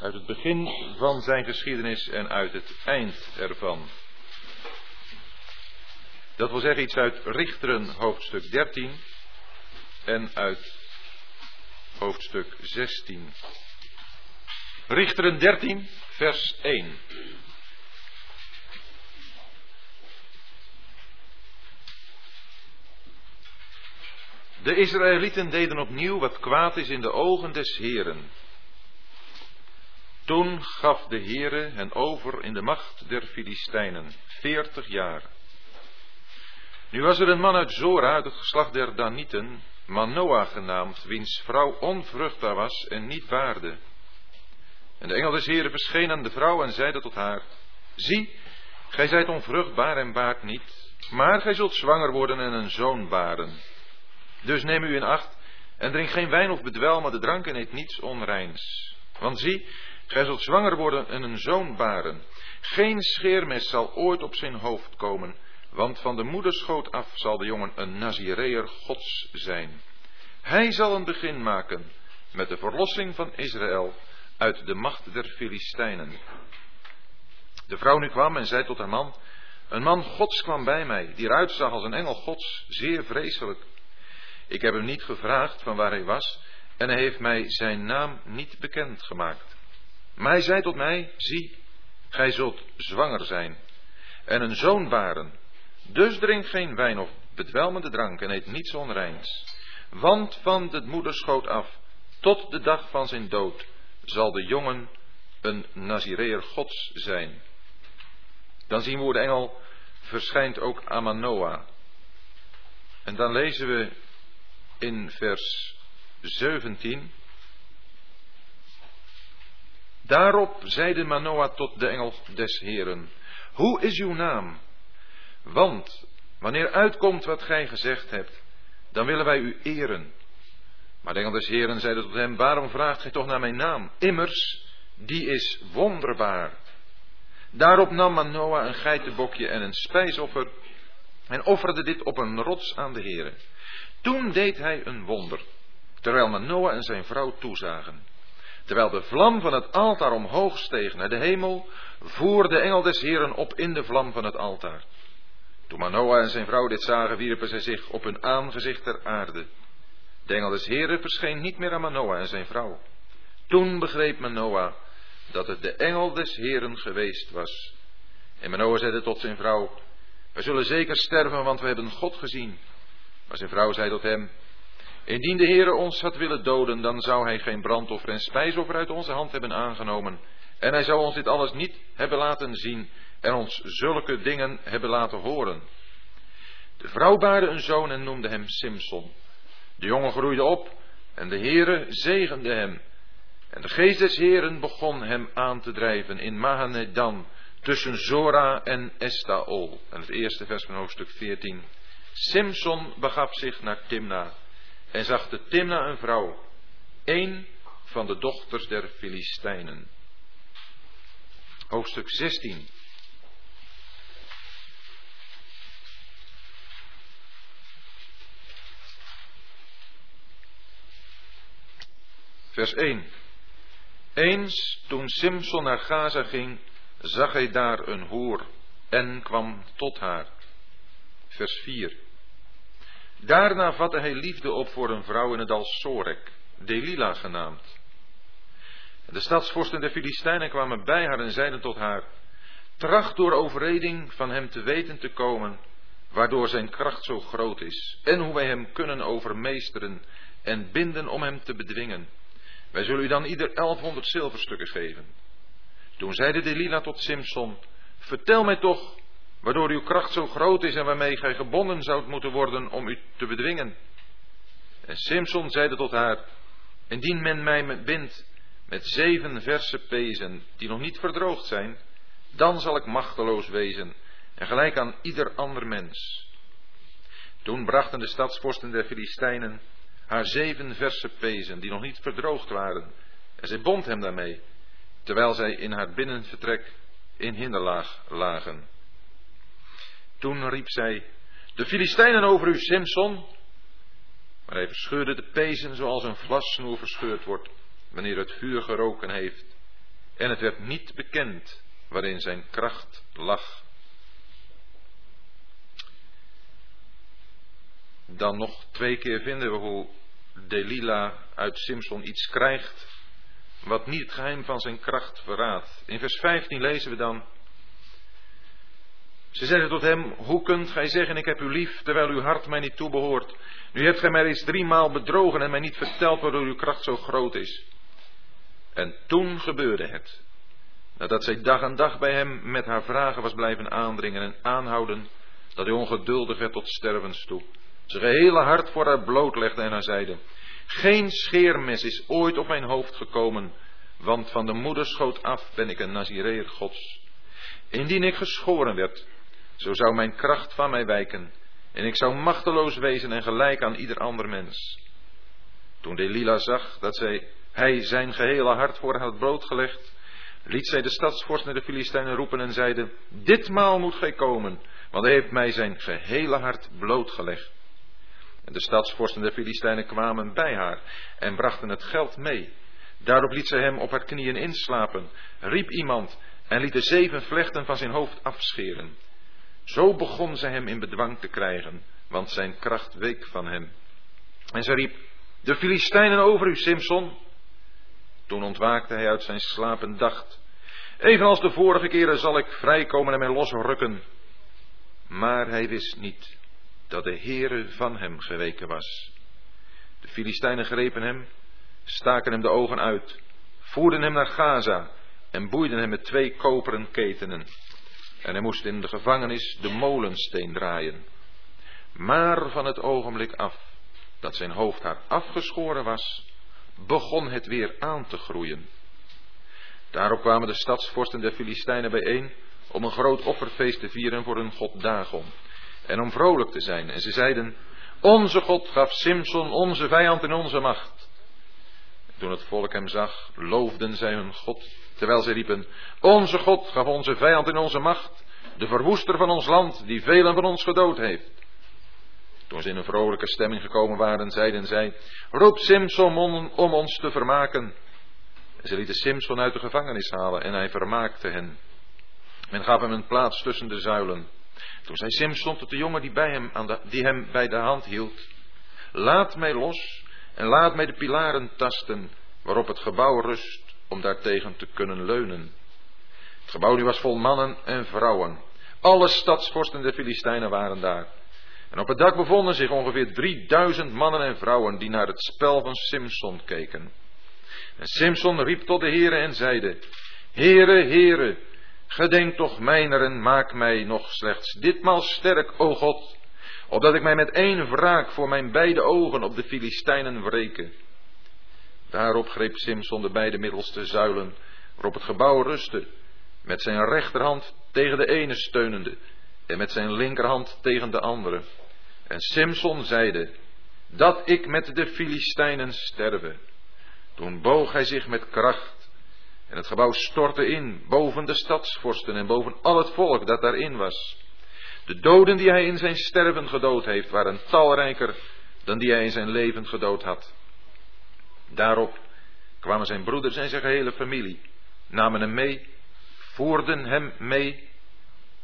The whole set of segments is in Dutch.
Uit het begin van zijn geschiedenis en uit het eind ervan. Dat wil zeggen iets uit Richteren hoofdstuk 13 en uit hoofdstuk 16. Richteren 13, vers 1. De Israëlieten deden opnieuw wat kwaad is in de ogen des Heren. Toen gaf de Heere hen over in de macht der Filistijnen, veertig jaar. Nu was er een man uit Zora, uit het geslacht der Danieten, Manoa genaamd, wiens vrouw onvruchtbaar was en niet baarde. En de engel des Heren verscheen aan de vrouw en zeide tot haar, Zie, gij zijt onvruchtbaar en baart niet, maar gij zult zwanger worden en een zoon baren. Dus neem u in acht en drink geen wijn of bedwelmende drank en eet niets onreins. Want zie, gij zult zwanger worden en een zoon baren. Geen scheermes zal ooit op zijn hoofd komen, want van de moederschoot af zal de jongen een Nazireër Gods zijn. Hij zal een begin maken met de verlossing van Israël uit de macht der Filistijnen. De vrouw nu kwam en zei tot haar man, een man Gods kwam bij mij, die eruit zag als een engel Gods, zeer vreselijk. Ik heb hem niet gevraagd van waar hij was, en hij heeft mij zijn naam niet bekend gemaakt. Maar hij zei tot mij, zie, gij zult zwanger zijn, en een zoon baren. Dus drink geen wijn of bedwelmende drank en eet niets onreins. Want van de moederschoot af, tot de dag van zijn dood, zal de jongen een Nazireër Gods zijn. Dan zien we hoe de engel verschijnt ook aan Manoah. En dan lezen we in vers 17. Daarop zeide Manoah tot de engel des Heren, hoe is uw naam? Want wanneer uitkomt wat gij gezegd hebt, dan willen wij u eren. Maar de engel des Heren zeide tot hem, waarom vraagt gij toch naar mijn naam? Immers, die is wonderbaar. Daarop nam Manoah een geitenbokje en een spijsoffer en offerde dit op een rots aan de Heren. Toen deed hij een wonder, terwijl Manoah en zijn vrouw toezagen. Terwijl de vlam van het altaar omhoog steeg naar de hemel, voer de engel des Heren op in de vlam van het altaar. Toen Manoah en zijn vrouw dit zagen, wierpen zij zich op hun aangezicht ter aarde. De engel des Heren verscheen niet meer aan Manoah en zijn vrouw. Toen begreep Manoah dat het de engel des Heren geweest was. En Manoah zeide tot zijn vrouw, wij zullen zeker sterven, want we hebben God gezien. Maar zijn vrouw zei tot hem, indien de Heere ons had willen doden, dan zou hij geen brandoffer en spijsoffer uit onze hand hebben aangenomen. En hij zou ons dit alles niet hebben laten zien en ons zulke dingen hebben laten horen. De vrouw baarde een zoon en noemde hem Simson. De jongen groeide op en de Heere zegende hem. En de geest des Heeren begon hem aan te drijven in Mahanedan, tussen Zora en Estaol. En het eerste vers van hoofdstuk 14. Simson begaf zich naar Timna en zag de Timna een vrouw, een van de dochters der Filistijnen. Hoofdstuk 16. Vers 1. Eens toen Simson naar Gaza ging, zag hij daar een hoer en kwam tot haar. Vers 4. Daarna vatte hij liefde op voor een vrouw in het dal Sorek, Delila genaamd. De stadsvorsten der Filistijnen kwamen bij haar en zeiden tot haar, tracht door overreding van hem te weten te komen, waardoor zijn kracht zo groot is, en hoe wij hem kunnen overmeesteren en binden om hem te bedwingen. Wij zullen u dan ieder elfhonderd zilverstukken geven. Toen zeide Delila tot Simson, vertel mij toch waardoor uw kracht zo groot is en waarmee gij gebonden zoudt moeten worden om u te bedwingen. En Simson zeide tot haar, indien men mij bindt met zeven verse pezen die nog niet verdroogd zijn, dan zal ik machteloos wezen en gelijk aan ieder ander mens. Toen brachten de stadsvorsten der Filistijnen haar zeven verse pezen die nog niet verdroogd waren en zij bond hem daarmee, terwijl zij in haar binnenvertrek in hinderlaag lagen. Toen riep zij, de Filistijnen over u, Simson. Maar hij verscheurde de pezen zoals een vlassnoer verscheurd wordt, wanneer het vuur geroken heeft. en het werd niet bekend waarin zijn kracht lag. Dan nog twee keer vinden we hoe Delila uit Simson iets krijgt wat niet het geheim van zijn kracht verraadt. In vers 15 lezen we dan. Ze zeiden tot hem, hoe kunt gij zeggen ik heb u lief, terwijl uw hart mij niet toebehoort? Nu hebt gij mij reeds driemaal bedrogen en mij niet verteld waardoor uw kracht zo groot is. En toen gebeurde het. Nadat zij dag aan dag bij hem met haar vragen was blijven aandringen en aanhouden, dat hij ongeduldig werd tot stervens toe. Zijn gehele hart voor haar blootlegde en haar zeide, geen scheermes is ooit op mijn hoofd gekomen, want van de moederschoot af ben ik een Nazireer Gods. Indien ik geschoren werd, zo zou mijn kracht van mij wijken, en ik zou machteloos wezen en gelijk aan ieder ander mens. Toen Delila zag dat zij, hij zijn gehele hart voor haar had blootgelegd, liet zij de stadsvorst naar de Filistijnen roepen en zeide, ditmaal moet gij komen, want hij heeft mij zijn gehele hart blootgelegd. En de stadsvorsten der Filistijnen kwamen bij haar en brachten het geld mee. Daarop liet zij hem op haar knieën inslapen, riep iemand en liet de zeven vlechten van zijn hoofd afscheren. Zo begon zij hem in bedwang te krijgen, want zijn kracht week van hem. En zij riep, de Filistijnen over u, Simson. Toen ontwaakte hij uit zijn slaap en dacht, evenals de vorige keren zal ik vrijkomen en mij losrukken. Maar hij wist niet dat de Heere van hem geweken was. De Filistijnen grepen hem, staken hem de ogen uit, voerden hem naar Gaza en boeiden hem met twee koperen ketenen. En hij moest in de gevangenis de molensteen draaien. Maar van het ogenblik af dat zijn hoofdhaar afgeschoren was, begon het weer aan te groeien. Daarop kwamen de stadsvorsten der Filistijnen bijeen om een groot offerfeest te vieren voor hun god Dagon en om vrolijk te zijn. En ze zeiden, onze God gaf Simson, onze vijand, in onze macht. toen het volk hem zag, loofden zij hun God, terwijl zij riepen, onze God gaf onze vijand in onze macht, de verwoester van ons land, die velen van ons gedood heeft. Toen ze in een vrolijke stemming gekomen waren, zeiden zij, roep Simson om, ons te vermaken. En ze lieten Simson uit de gevangenis halen en hij vermaakte hen. Men gaf hem een plaats tussen de zuilen. Toen zei Simson tot de jongen die, bij hem aan die hem bij de hand hield, laat mij los en laat mij de pilaren tasten waarop het gebouw rust om daartegen te kunnen leunen. Het gebouw nu was vol mannen en vrouwen. Alle stadsvorsten der Filistijnen waren daar. En op het dak bevonden zich ongeveer 3000 mannen en vrouwen die naar het spel van Simson keken. En Simson riep tot de heren en zeide, Heere, Heere, Gedenk toch mijner en maak mij nog slechts ditmaal sterk, o God, opdat ik mij met één wraak voor mijn beide ogen op de Filistijnen wreken. Daarop greep Simson de beide middelste zuilen, waarop het gebouw rustte, met zijn rechterhand tegen de ene steunende en met zijn linkerhand tegen de andere. En Simson zeide, dat ik met de Filistijnen sterve. Toen boog hij zich met kracht en het gebouw stortte in, boven de stadsvorsten en boven al het volk dat daarin was. De doden die hij in zijn sterven gedood heeft, waren talrijker dan die hij in zijn leven gedood had. Daarop kwamen zijn broeders en zijn gehele familie, namen hem mee, voerden hem mee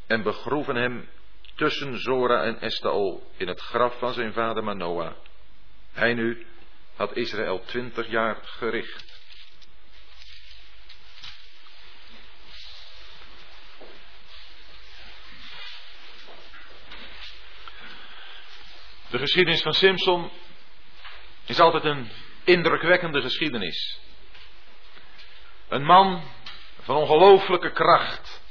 en begroeven hem tussen Zora en Estaol in het graf van zijn vader Manoah. Hij nu had Israël twintig jaar gericht. De geschiedenis van Simpson is altijd een indrukwekkende geschiedenis. Een man van ongelooflijke kracht.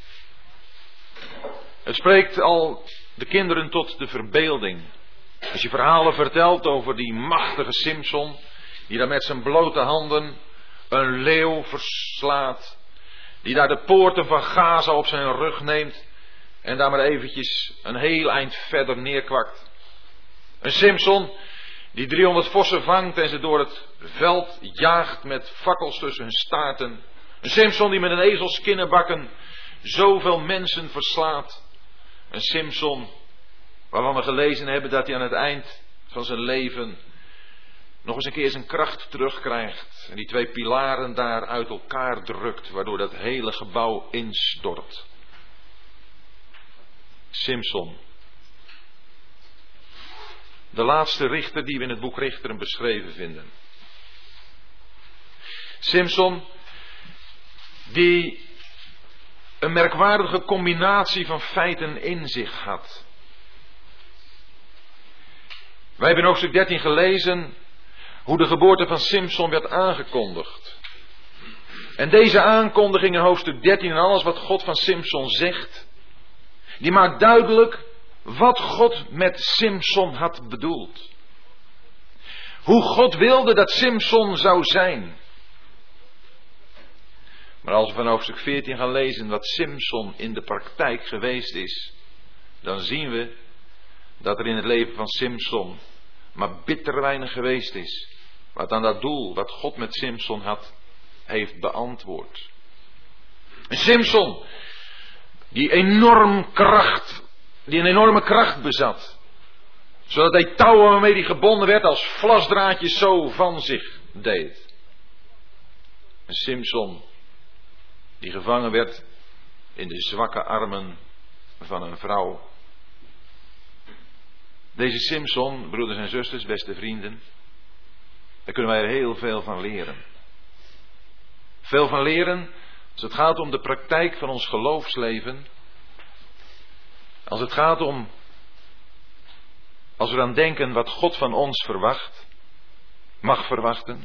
Het spreekt al de kinderen tot de verbeelding. Als je verhalen vertelt over die machtige Simpson, die daar met zijn blote handen een leeuw verslaat, die daar de poorten van Gaza op zijn rug neemt en daar maar eventjes een heel eind verder neerkwakt. Een Simpson die 300 vossen vangt en ze door het veld jaagt met fakkels tussen hun staarten. Een Simpson die met een ezelskinnenbakken zoveel mensen verslaat. Een Simpson waarvan we gelezen hebben dat hij aan het eind van zijn leven nog eens een keer zijn kracht terugkrijgt. En die twee pilaren daar uit elkaar drukt, waardoor dat hele gebouw instort. Simpson. De laatste richter die we in het boek Richteren beschreven vinden. Simpson, die een merkwaardige combinatie van feiten in zich had. Wij hebben in hoofdstuk 13 gelezen hoe de geboorte van Simpson werd aangekondigd. En deze aankondiging in hoofdstuk 13 en alles wat God van Simpson zegt, die maakt duidelijk wat God met Simpson had bedoeld. Hoe God wilde dat Simpson zou zijn. Maar als we van hoofdstuk 14 gaan lezen wat Simpson in de praktijk geweest is, dan zien we dat er in het leven van Simpson maar bitter weinig geweest is. Wat aan dat doel, wat God met Simpson had, heeft beantwoord. Simpson, die enorm kracht, die een enorme kracht bezat. Zodat hij touwen waarmee hij gebonden werd als vlasdraadjes zo van zich deed. En Simpson, die gevangen werd in de zwakke armen van een vrouw. Deze Simpson, broeders en zusters, beste vrienden, daar kunnen wij er heel veel van leren. Veel van leren als het gaat om de praktijk van ons geloofsleven. Als het gaat om, als we aan denken wat God van ons verwacht, mag verwachten,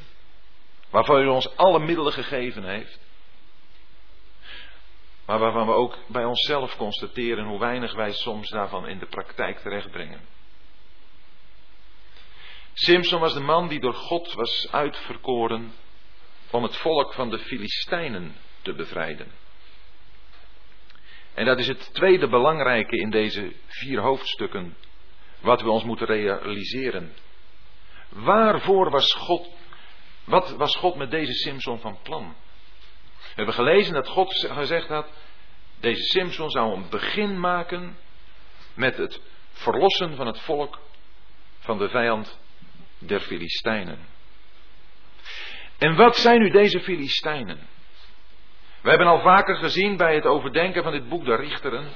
waarvan hij ons alle middelen gegeven heeft. Maar waarvan we ook bij onszelf constateren hoe weinig wij soms daarvan in de praktijk terechtbrengen. Simson was de man die door God was uitverkoren om het volk van de Filistijnen te bevrijden. En dat is het tweede belangrijke in deze vier hoofdstukken, wat we ons moeten realiseren. Waarvoor was God, wat was God met deze Simson van plan? We hebben gelezen dat God gezegd had, deze Simson zou een begin maken met het verlossen van het volk van de vijand der Filistijnen. En wat zijn nu deze Filistijnen? We hebben al vaker gezien bij het overdenken van dit boek de Richteren,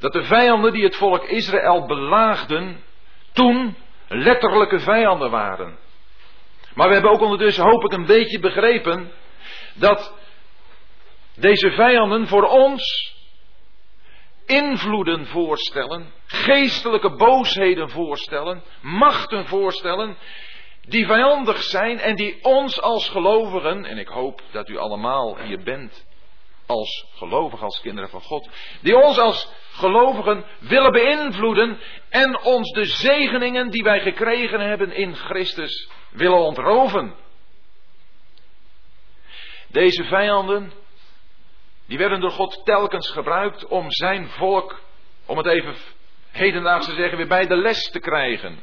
dat de vijanden die het volk Israël belaagden, toen letterlijke vijanden waren. Maar we hebben ook ondertussen hoop ik een beetje begrepen dat deze vijanden voor ons invloeden voorstellen, geestelijke boosheden voorstellen, machten voorstellen, die vijandig zijn en die ons als gelovigen, en ik hoop dat u allemaal hier bent als gelovigen, als kinderen van God, die ons als gelovigen willen beïnvloeden en ons de zegeningen die wij gekregen hebben in Christus willen ontroven. Deze vijanden die werden door God telkens gebruikt om zijn volk, om het even hedendaags te zeggen, weer bij de les te krijgen.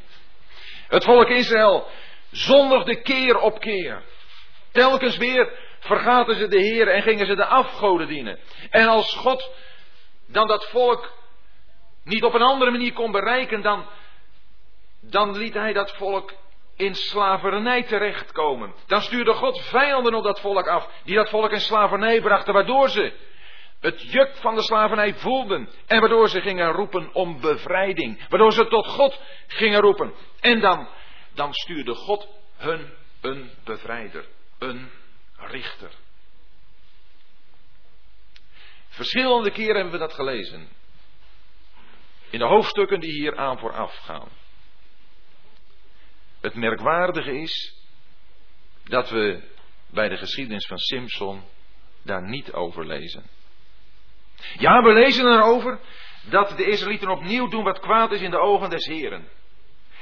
Het volk Israël zondigde keer op keer. Telkens weer vergaten ze de Heer en gingen ze de afgoden dienen. En als God dan dat volk niet op een andere manier kon bereiken, dan, dan liet hij dat volk in slavernij terechtkomen. Dan stuurde God vijanden op dat volk af, die dat volk in slavernij brachten, waardoor ze het juk van de slavernij voelden. En waardoor ze gingen roepen om bevrijding. Waardoor ze tot God gingen roepen. En dan, dan stuurde God hun een bevrijder, een richter. Verschillende keren hebben we dat gelezen. In de hoofdstukken die hier aan vooraf gaan. Het merkwaardige is dat we bij de geschiedenis van Simpson daar niet over lezen. Ja, we lezen erover dat de Israëlieten opnieuw doen wat kwaad is in de ogen des Heren.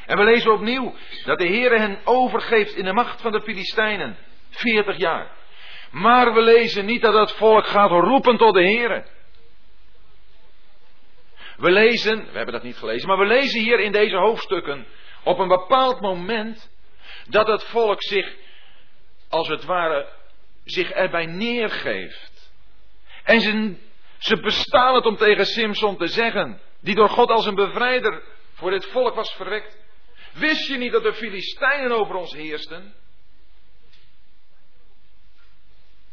En we lezen opnieuw dat de Heer hen overgeeft in de macht van de Filistijnen. 40 jaar. Maar we lezen niet dat het volk gaat roepen tot de Heer. We lezen, we hebben dat niet gelezen, maar we lezen hier in deze hoofdstukken op een bepaald moment dat het volk zich, als het ware, zich erbij neergeeft. En ze, ze bestaan het om tegen Simson te zeggen, die door God als een bevrijder voor dit volk was verwekt. Wist je niet dat de Filistijnen over ons heersten?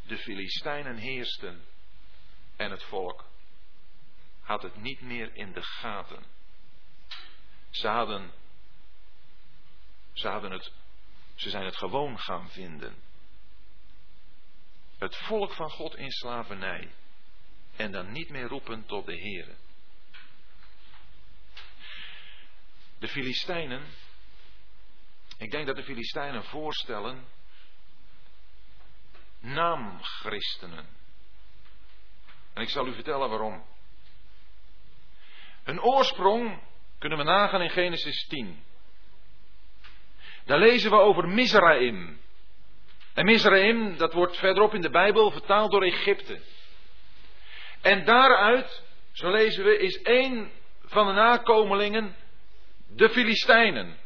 De Filistijnen heersten en het volk had het niet meer in de gaten. Ze hadden, ze hadden het, ze zijn het gewoon gaan vinden. Het volk van God in slavernij. En dan niet meer roepen tot de Heer. De Filistijnen, ik denk dat de Filistijnen voorstellen naamchristenen. En ik zal u vertellen waarom. Hun oorsprong kunnen we nagaan in Genesis 10. Daar lezen we over Mizraim. En Mizraim, dat wordt verderop in de Bijbel vertaald door Egypte. En daaruit, zo lezen we, is één van de nakomelingen de Filistijnen.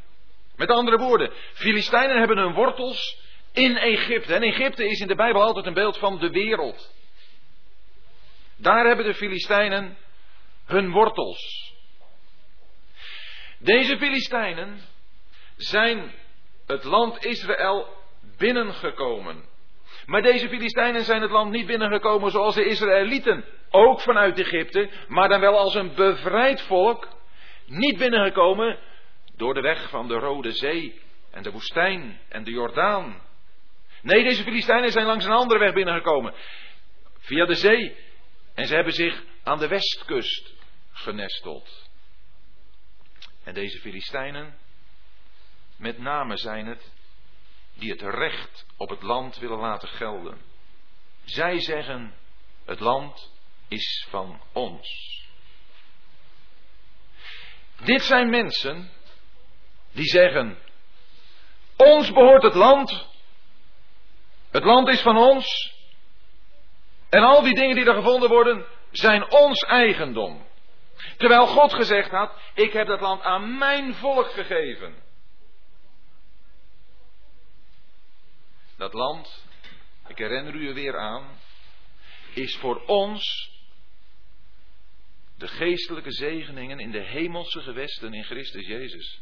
Met andere woorden, Filistijnen hebben hun wortels in Egypte. En Egypte is in de Bijbel altijd een beeld van de wereld. Daar hebben de Filistijnen hun wortels. Deze Filistijnen zijn het land Israël binnengekomen. Maar deze Filistijnen zijn het land niet binnengekomen zoals de Israëlieten, ook vanuit Egypte, maar dan wel als een bevrijd volk, niet binnengekomen door de weg van de Rode Zee en de woestijn en de Jordaan. Nee, deze Filistijnen zijn langs een andere weg binnengekomen, via de zee. En ze hebben zich aan de westkust genesteld. En deze Filistijnen, met name zijn het die het recht op het land willen laten gelden. Zij zeggen, het land is van ons. Dit zijn mensen die zeggen, ons behoort het land, het land is van ons, en al die dingen die er gevonden worden, zijn ons eigendom. Terwijl God gezegd had, ik heb dat land aan mijn volk gegeven. Dat land, ik herinner u er weer aan, is voor ons de geestelijke zegeningen in de hemelse gewesten in Christus Jezus.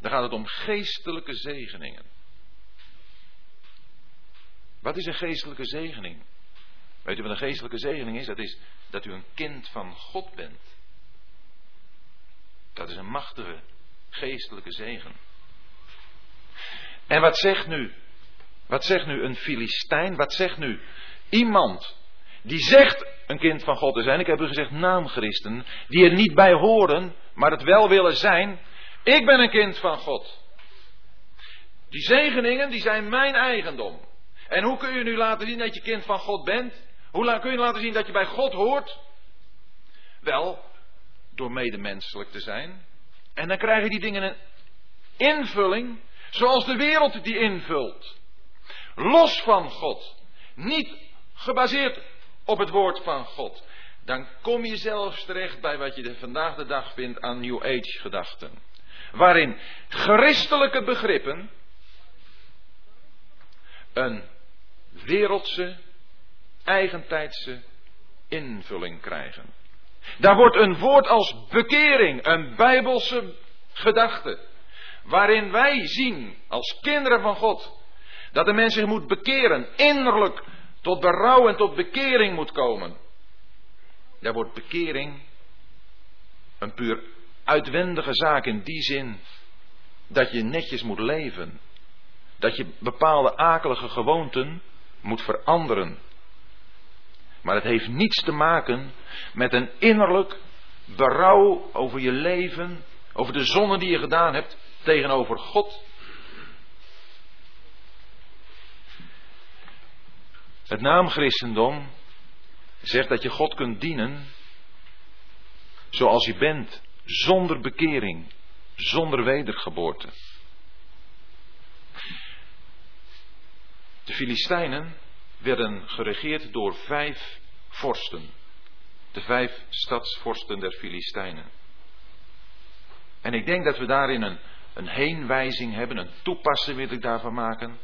Dan gaat het om geestelijke zegeningen. Wat is een geestelijke zegening? Weet u wat een geestelijke zegening is? Dat is dat u een kind van God bent. Dat is een machtige geestelijke zegen. En wat zegt nu? Wat zegt nu een Filistijn? Wat zegt nu iemand die zegt een kind van God te zijn? Ik heb u gezegd naamchristen, die er niet bij horen, maar het wel willen zijn. Ik ben een kind van God. Die zegeningen, die zijn mijn eigendom. En hoe kun je nu laten zien dat je kind van God bent? Hoe kun je laten zien dat je bij God hoort? Wel, door medemenselijk te zijn. En dan krijgen die dingen een invulling zoals de wereld die invult. Los van God. Niet gebaseerd op het woord van God. Dan kom je zelfs terecht bij wat je vandaag de dag vindt aan New Age gedachten. Waarin christelijke begrippen een wereldse, eigentijdse invulling krijgen. Daar wordt een woord als bekering, een bijbelse gedachte, waarin wij zien als kinderen van God dat de mens zich moet bekeren, innerlijk tot berouw en tot bekering moet komen. Daar wordt bekering een puur uitwendige zaak in die zin dat je netjes moet leven. Dat je bepaalde akelige gewoonten moet veranderen. Maar het heeft niets te maken met een innerlijk berouw over je leven, over de zonde die je gedaan hebt tegenover God. Het naam Christendom zegt dat je God kunt dienen zoals je bent, zonder bekering, zonder wedergeboorte. De Filistijnen werden geregeerd door vijf vorsten. De vijf stadsvorsten der Filistijnen. En ik denk dat we daarin een, een heenwijzing hebben, een toepassing wil ik daarvan maken.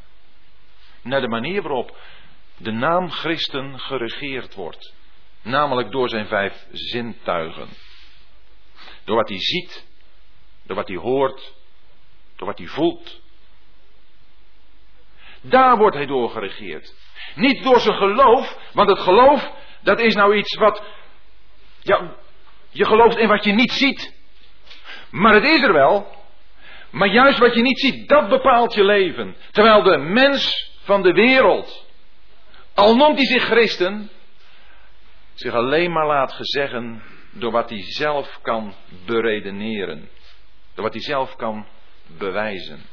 Naar de manier waarop de naam Christen geregeerd wordt. Namelijk door zijn vijf zintuigen. Door wat hij ziet, door wat hij hoort, door wat hij voelt. Daar wordt hij door geregeerd. Niet door zijn geloof, want het geloof, dat is nou iets wat, ja, je gelooft in wat je niet ziet. Maar het is er wel. Maar juist wat je niet ziet, dat bepaalt je leven. Terwijl de mens van de wereld, al noemt hij zich christen, zich alleen maar laat gezeggen door wat hij zelf kan beredeneren. Door wat hij zelf kan bewijzen.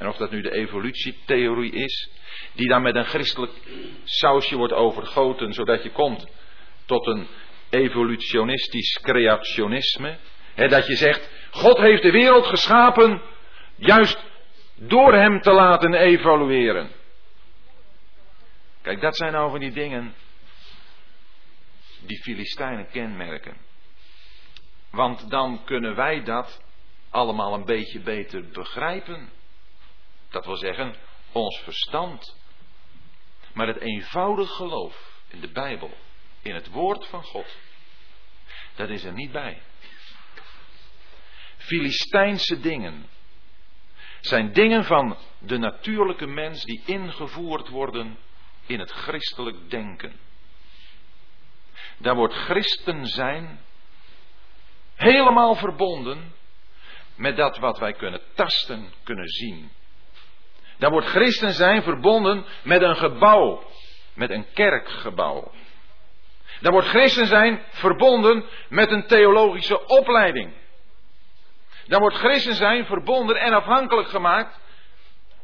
En of dat nu de evolutietheorie is, die dan met een christelijk sausje wordt overgoten, zodat je komt tot een evolutionistisch creationisme. Dat je zegt, God heeft de wereld geschapen juist door hem te laten evolueren. Kijk, dat zijn nou van die dingen die Filistijnen kenmerken. Want dan kunnen wij dat allemaal een beetje beter begrijpen. Dat wil zeggen, ons verstand. Maar het eenvoudig geloof in de Bijbel, in het woord van God, dat is er niet bij. Filistijnse dingen zijn dingen van de natuurlijke mens die ingevoerd worden in het christelijk denken. Daar wordt christen zijn helemaal verbonden met dat wat wij kunnen tasten, kunnen zien. Daar wordt christen zijn verbonden met een gebouw, met een kerkgebouw. Daar wordt christen zijn verbonden met een theologische opleiding. Daar wordt christen zijn verbonden en afhankelijk gemaakt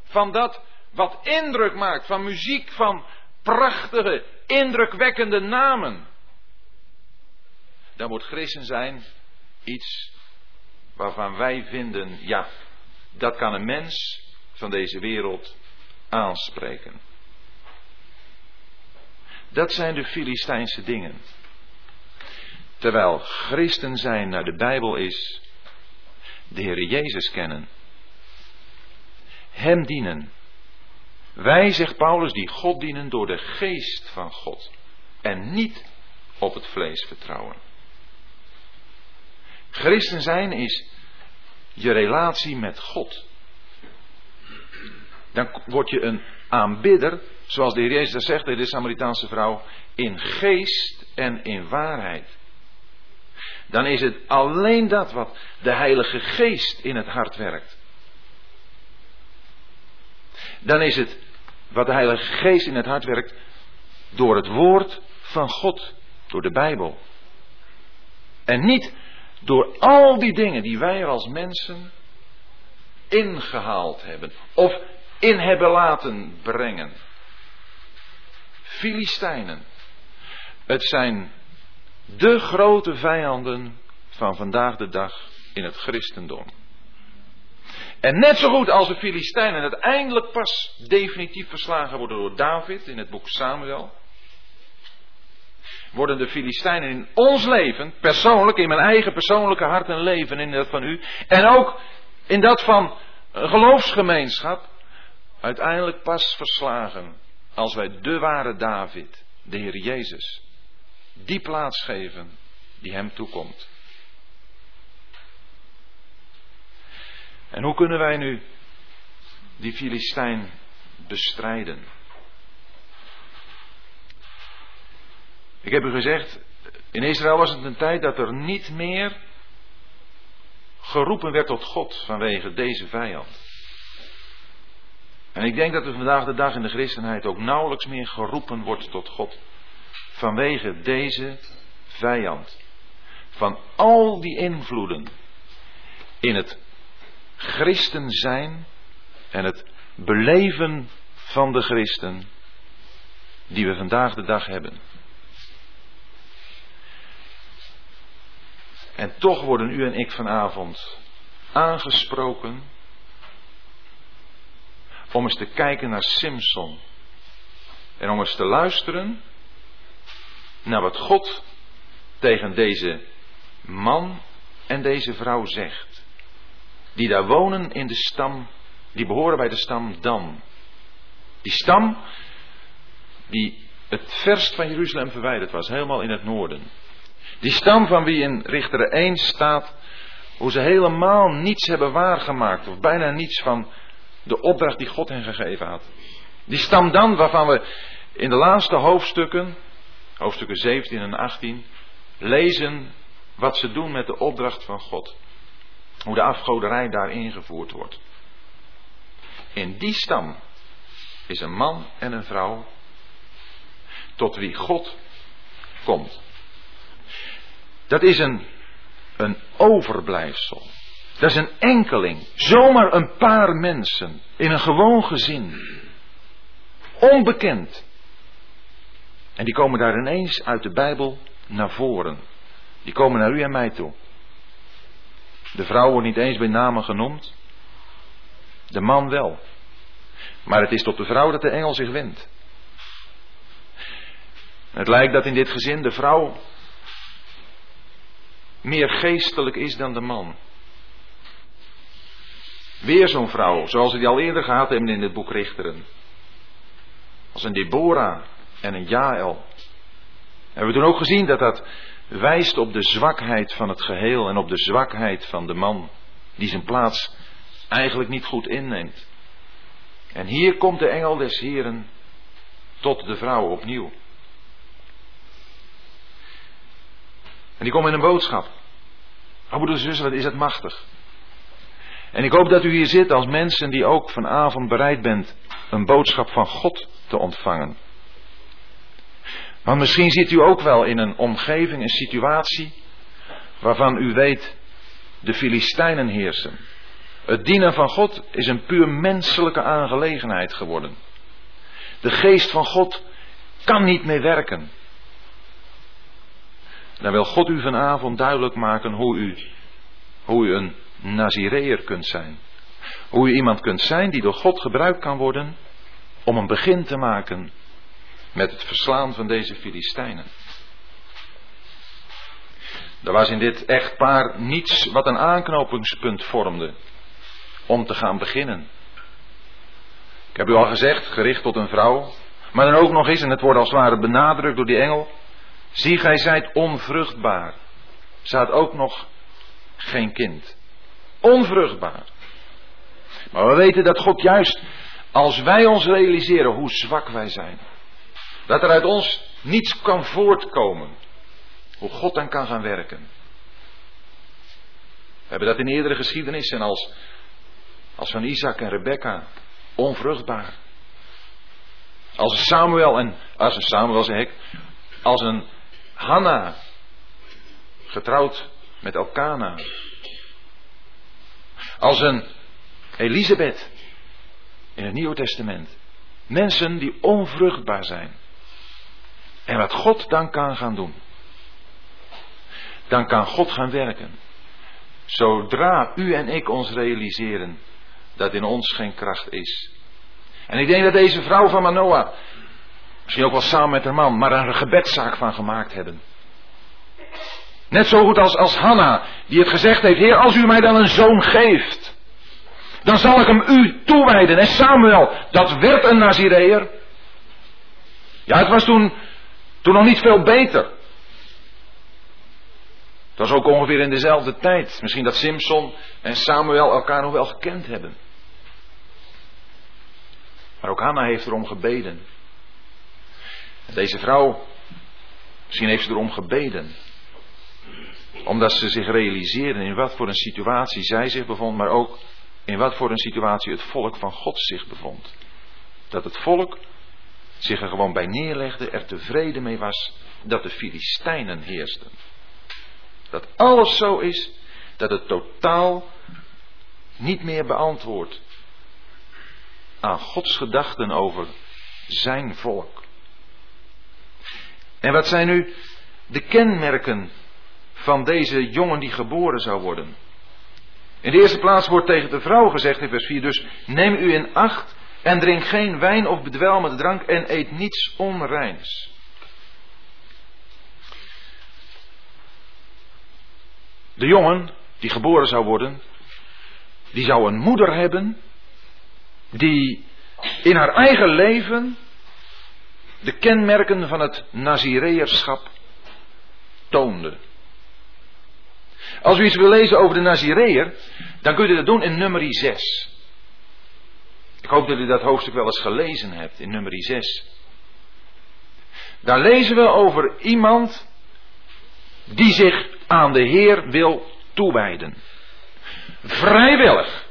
van dat wat indruk maakt, van muziek, van prachtige, indrukwekkende namen. Dan wordt christen zijn iets waarvan wij vinden, ja, dat kan een mens van deze wereld aanspreken. Dat zijn de Filistijnse dingen. Terwijl christen zijn naar de Bijbel is, de Heer Jezus kennen, Hem dienen. Wij, zegt Paulus, die God dienen door de geest van God en niet op het vlees vertrouwen. Christen zijn is je relatie met God. Dan word je een aanbidder, zoals de Heer Jezus dat zegt de Samaritaanse vrouw, in geest en in waarheid. Dan is het alleen dat wat de Heilige Geest in het hart werkt. Dan is het wat de Heilige Geest in het hart werkt door het woord van God, door de Bijbel. En niet door al die dingen die wij als mensen ingehaald hebben. Of in hebben laten brengen. Filistijnen. Het zijn de grote vijanden van vandaag de dag in het christendom. En net zo goed als de Filistijnen uiteindelijk pas definitief verslagen worden door David in het boek Samuel, worden de Filistijnen in ons leven, persoonlijk, in mijn eigen persoonlijke hart en leven, in dat van u, en ook in dat van een geloofsgemeenschap, uiteindelijk pas verslagen als wij de ware David, de Heer Jezus, die plaats geven die hem toekomt. En hoe kunnen wij nu die Filistijn bestrijden? Ik heb u gezegd, in Israël was het een tijd dat er niet meer geroepen werd tot God vanwege deze vijand. En ik denk dat er vandaag de dag in de christenheid ook nauwelijks meer geroepen wordt tot God vanwege deze vijand. Van al die invloeden in het christen zijn en het beleven van de christen die we vandaag de dag hebben. En toch worden u en ik vanavond aangesproken om eens te kijken naar Simpson. En om eens te luisteren naar wat God tegen deze man en deze vrouw zegt. Die daar wonen in de stam, die behoren bij de stam Dan. Die stam die het verst van Jeruzalem verwijderd was, helemaal in het noorden. Die stam van wie in Richter 1 staat Hoe ze helemaal niets hebben waargemaakt, of bijna niets van de opdracht die God hen gegeven had. Die stam dan, waarvan we in de laatste hoofdstukken, hoofdstukken 17 en 18, lezen wat ze doen met de opdracht van God. Hoe de afgoderij daar ingevoerd wordt. In die stam is een man en een vrouw tot wie God komt. Dat is een, een overblijfsel. Dat is een enkeling. Zomaar een paar mensen in een gewoon gezin. Onbekend. En die komen daar ineens uit de Bijbel naar voren. Die komen naar u en mij toe. De vrouw wordt niet eens bij namen genoemd. De man wel. Maar het is tot de vrouw dat de engel zich wendt. Het lijkt dat in dit gezin de vrouw meer geestelijk is dan de man. Weer zo'n vrouw, zoals we die al eerder gehad hebben in het boek Richteren. Als een Deborah en een Jael. En we toen ook gezien dat dat wijst op de zwakheid van het geheel en op de zwakheid van de man, die zijn plaats eigenlijk niet goed inneemt. En hier komt de engel des Heren tot de vrouw opnieuw. En die komt met een boodschap. Oh broeders en zussen, wat is het machtig. En ik hoop dat u hier zit als mensen die ook vanavond bereid bent een boodschap van God te ontvangen. Want misschien zit u ook wel in een omgeving, een situatie, waarvan u weet, de Filistijnen heersen. Het dienen van God is een puur menselijke aangelegenheid geworden. De geest van God kan niet meer werken. Dan wil God u vanavond duidelijk maken hoe u, hoe u een Nazireër kunt zijn. Hoe u iemand kunt zijn die door God gebruikt kan worden om een begin te maken met het verslaan van deze Filistijnen. Er was in dit echtpaar niets wat een aanknopingspunt vormde om te gaan beginnen. Ik heb u al gezegd, gericht tot een vrouw, maar dan ook nog eens, en het wordt als het ware benadrukt door die engel, zie gij zijt onvruchtbaar. Ze had ook nog geen kind. Onvruchtbaar. Maar we weten dat God juist, als wij ons realiseren hoe zwak wij zijn, dat er uit ons niets kan voortkomen. Hoe God dan kan gaan werken. We hebben dat in eerdere geschiedenissen als, als van Isaac en Rebecca. Onvruchtbaar. Als Samuel en, als een Samuel zeg ik, als een Hanna. Getrouwd met Elkana. Als een Elisabeth in het Nieuwe Testament. Mensen die onvruchtbaar zijn. En wat God dan kan gaan doen. Dan kan God gaan werken. Zodra u en ik ons realiseren dat in ons geen kracht is. En ik denk dat deze vrouw van Manoah, misschien ook wel samen met haar man, maar er een gebedszaak van gemaakt hebben. Net zo goed als, als Hanna, die het gezegd heeft, Heer, als u mij dan een zoon geeft, dan zal ik hem u toewijden. En Samuel, dat werd een Nazireër. Ja, het was toen toen nog niet veel beter. Het was ook ongeveer in dezelfde tijd. Misschien dat Simpson en Samuel elkaar nog wel gekend hebben. Maar ook Hanna heeft erom gebeden. deze vrouw, misschien heeft ze erom gebeden. Omdat ze zich realiseerden in wat voor een situatie zij zich bevond, maar ook in wat voor een situatie het volk van God zich bevond. Dat het volk zich er gewoon bij neerlegde, er tevreden mee was dat de Filistijnen heersten. Dat alles zo is dat het totaal niet meer beantwoordt aan Gods gedachten over zijn volk. En wat zijn nu de kenmerken van deze jongen die geboren zou worden? In de eerste plaats wordt tegen de vrouw gezegd in vers 4 dus neem u in acht en drink geen wijn of bedwelmende drank en eet niets onreins. De jongen die geboren zou worden, die zou een moeder hebben die in haar eigen leven de kenmerken van het Nazireërschap toonde. Als u iets wil lezen over de Nazireër, dan kunt u dat doen in nummer 6. Ik hoop dat u dat hoofdstuk wel eens gelezen hebt in nummer 6. Daar lezen we over iemand die zich aan de Heer wil toewijden. Vrijwillig.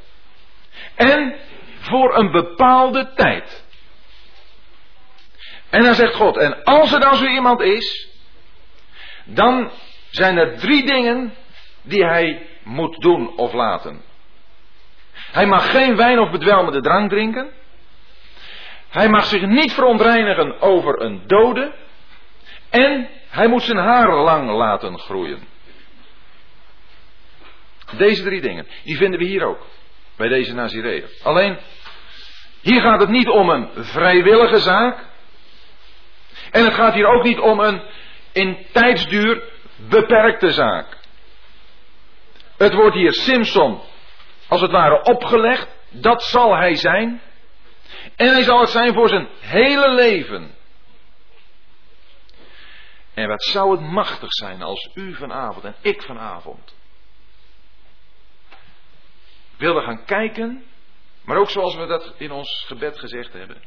En voor een bepaalde tijd. En dan zegt God, en als er dan zo iemand is, dan zijn er drie dingen die hij moet doen of laten. Hij mag geen wijn of bedwelmende drank drinken. Hij mag zich niet verontreinigen over een dode. En hij moet zijn haar lang laten groeien. Deze drie dingen, die vinden we hier ook. Bij deze Nazireër. Alleen, hier gaat het niet om een vrijwillige zaak. En het gaat hier ook niet om een in tijdsduur beperkte zaak. Het wordt hier Simpson als het ware opgelegd. Dat zal hij zijn. En hij zal het zijn voor zijn hele leven. En wat zou het machtig zijn als u vanavond en ik vanavond wilden gaan kijken, maar ook zoals we dat in ons gebed gezegd hebben,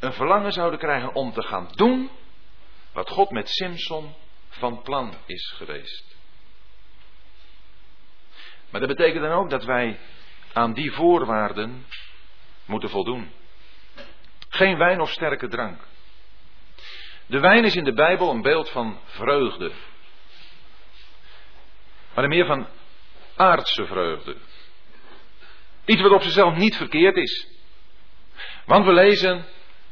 een verlangen zouden krijgen om te gaan doen wat God met Simpson van plan is geweest. Maar dat betekent dan ook dat wij aan die voorwaarden moeten voldoen. Geen wijn of sterke drank. De wijn is in de Bijbel een beeld van vreugde. Maar meer van aardse vreugde. Iets wat op zichzelf niet verkeerd is. Want we lezen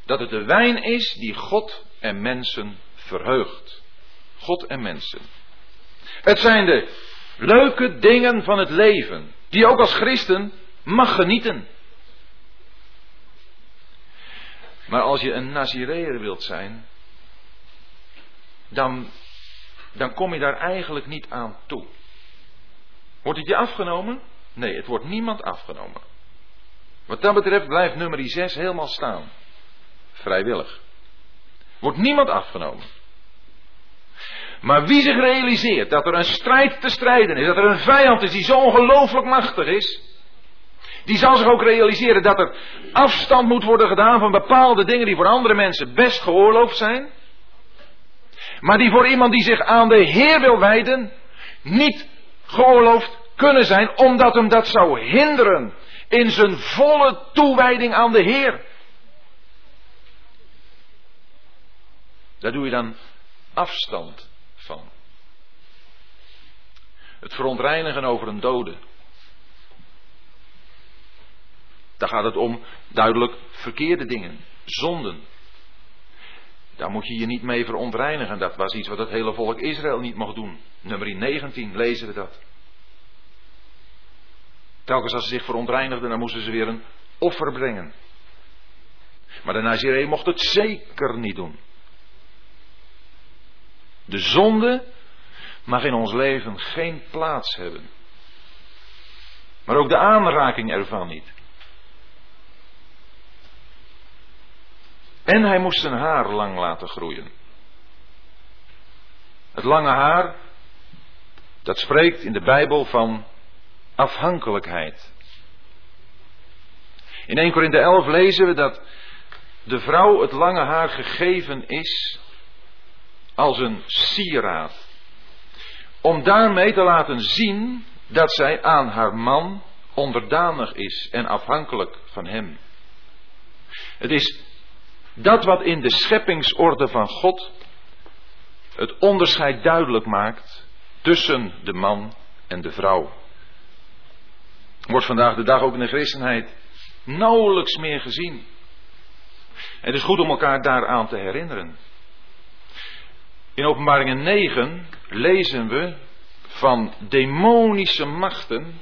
dat het de wijn is die God en mensen verheugt. God en mensen. Het zijn de leuke dingen van het leven, die je ook als christen mag genieten. Maar als je een Nazireër wilt zijn, dan, dan kom je daar eigenlijk niet aan toe. Wordt het je afgenomen? Nee, het wordt niemand afgenomen. Wat dat betreft blijft nummer 6 helemaal staan. Vrijwillig. Wordt niemand afgenomen. Maar wie zich realiseert dat er een strijd te strijden is, dat er een vijand is die zo ongelooflijk machtig is, die zal zich ook realiseren dat er afstand moet worden gedaan van bepaalde dingen die voor andere mensen best geoorloofd zijn, maar die voor iemand die zich aan de Heer wil wijden, niet geoorloofd kunnen zijn, omdat hem dat zou hinderen in zijn volle toewijding aan de Heer. Daar doe je dan afstand. Het verontreinigen over een dode. Daar gaat het om duidelijk verkeerde dingen, zonden. Daar moet je je niet mee verontreinigen. Dat was iets wat het hele volk Israël niet mocht doen. Nummer 19 lezen we dat. Telkens als ze zich verontreinigden, dan moesten ze weer een offer brengen. Maar de Naziree mocht het zeker niet doen. De zonde mag in ons leven geen plaats hebben. Maar ook de aanraking ervan niet. En hij moest zijn haar lang laten groeien. Het lange haar, dat spreekt in de Bijbel van afhankelijkheid. In 1 Korinthe 11 lezen we dat de vrouw het lange haar gegeven is als een sieraad. Om daarmee te laten zien dat zij aan haar man onderdanig is en afhankelijk van hem. Het is dat wat in de scheppingsorde van God het onderscheid duidelijk maakt tussen de man en de vrouw. Wordt vandaag de dag ook in de christenheid nauwelijks meer gezien. Het is goed om elkaar daaraan te herinneren. In Openbaringen 9 lezen we van demonische machten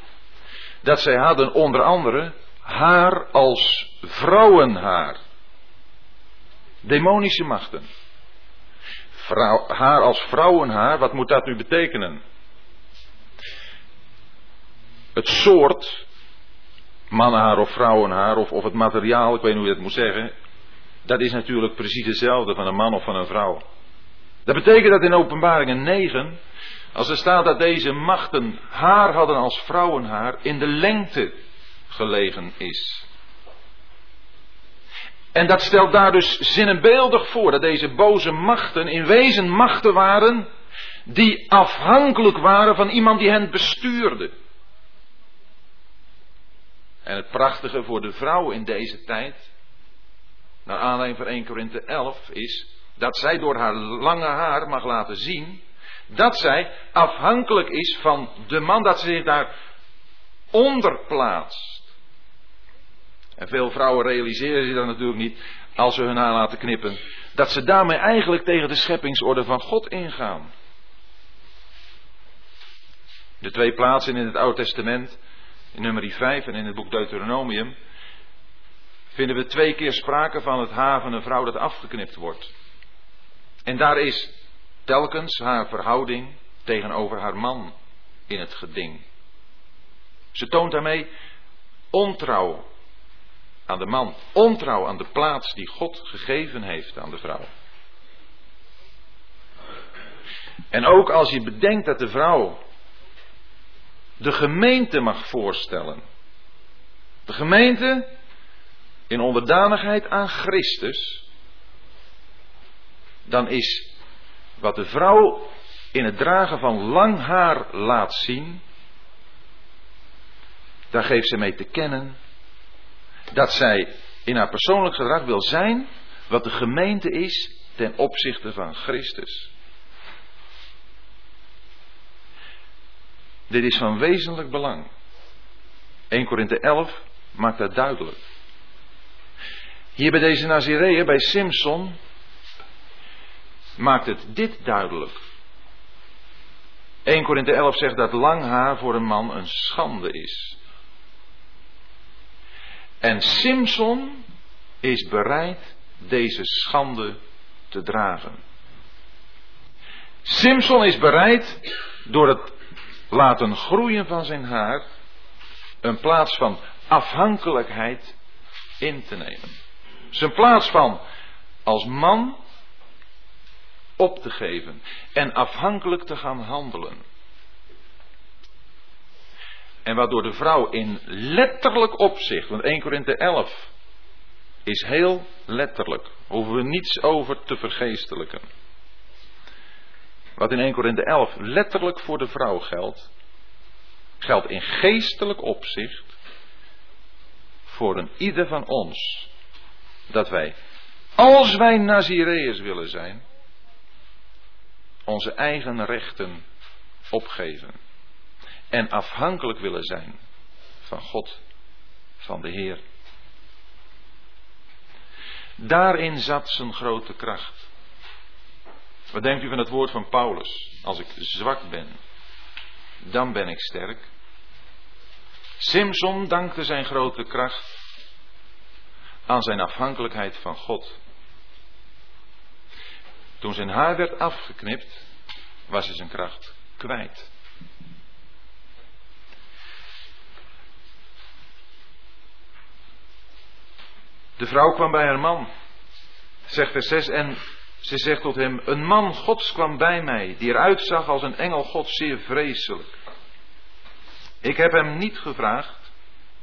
dat zij hadden onder andere haar als vrouwenhaar. Demonische machten. Vrouw, haar als vrouwenhaar, wat moet dat nu betekenen? Het soort mannenhaar of vrouwenhaar of, of het materiaal, ik weet niet hoe je dat moet zeggen, dat is natuurlijk precies hetzelfde van een man of van een vrouw. Dat betekent dat in Openbaringen 9, als er staat dat deze machten haar hadden als vrouwenhaar, in de lengte gelegen is. En dat stelt daar dus zinnebeeldig voor dat deze boze machten in wezen machten waren die afhankelijk waren van iemand die hen bestuurde. En het prachtige voor de vrouw in deze tijd, naar aanleiding van 1 Korinthe 11, is dat zij door haar lange haar mag laten zien dat zij afhankelijk is van de man, dat ze zich daar onderplaatst. En veel vrouwen realiseren zich dat natuurlijk niet als ze hun haar laten knippen. Dat ze daarmee eigenlijk tegen de scheppingsorde van God ingaan. De twee plaatsen in het Oude Testament, in nummer 5 en in het boek Deuteronomium, vinden we twee keer sprake van het haar van een vrouw dat afgeknipt wordt. En daar is telkens haar verhouding tegenover haar man in het geding. Ze toont daarmee ontrouw aan de man, ontrouw aan de plaats die God gegeven heeft aan de vrouw. En ook als je bedenkt dat de vrouw de gemeente mag voorstellen. De gemeente in onderdanigheid aan Christus. Dan is wat de vrouw in het dragen van lang haar laat zien. Daar geeft ze mee te kennen dat zij in haar persoonlijk gedrag wil zijn wat de gemeente is ten opzichte van Christus. Dit is van wezenlijk belang. 1 Korinthe 11 maakt dat duidelijk. Hier bij deze Nazireeën, bij Simpson, maakt het dit duidelijk. 1 Korinthe 11 zegt dat lang haar voor een man een schande is. En Simpson is bereid deze schande te dragen. Simpson is bereid door het laten groeien van zijn haar een plaats van afhankelijkheid in te nemen. Zijn plaats van als man op te geven en afhankelijk te gaan handelen. En waardoor de vrouw in letterlijk opzicht, want 1 Korinthe 11 is heel letterlijk, hoeven we niets over te vergeestelijken. Wat in 1 Korinthe 11 letterlijk voor de vrouw geldt, geldt in geestelijk opzicht voor een ieder van ons. Dat wij, als wij Nazireërs willen zijn, onze eigen rechten opgeven. En afhankelijk willen zijn van God, van de Heer. Daarin zat zijn grote kracht. Wat denkt u van het woord van Paulus? Als ik zwak ben, dan ben ik sterk. Simson dankte zijn grote kracht aan zijn afhankelijkheid van God. Toen zijn haar werd afgeknipt, was hij zijn kracht kwijt. De vrouw kwam bij haar man, zegt vers 6, en ze zegt tot hem: Een man Gods kwam bij mij, die eruit zag als een engel Gods, zeer vreselijk. Ik heb hem niet gevraagd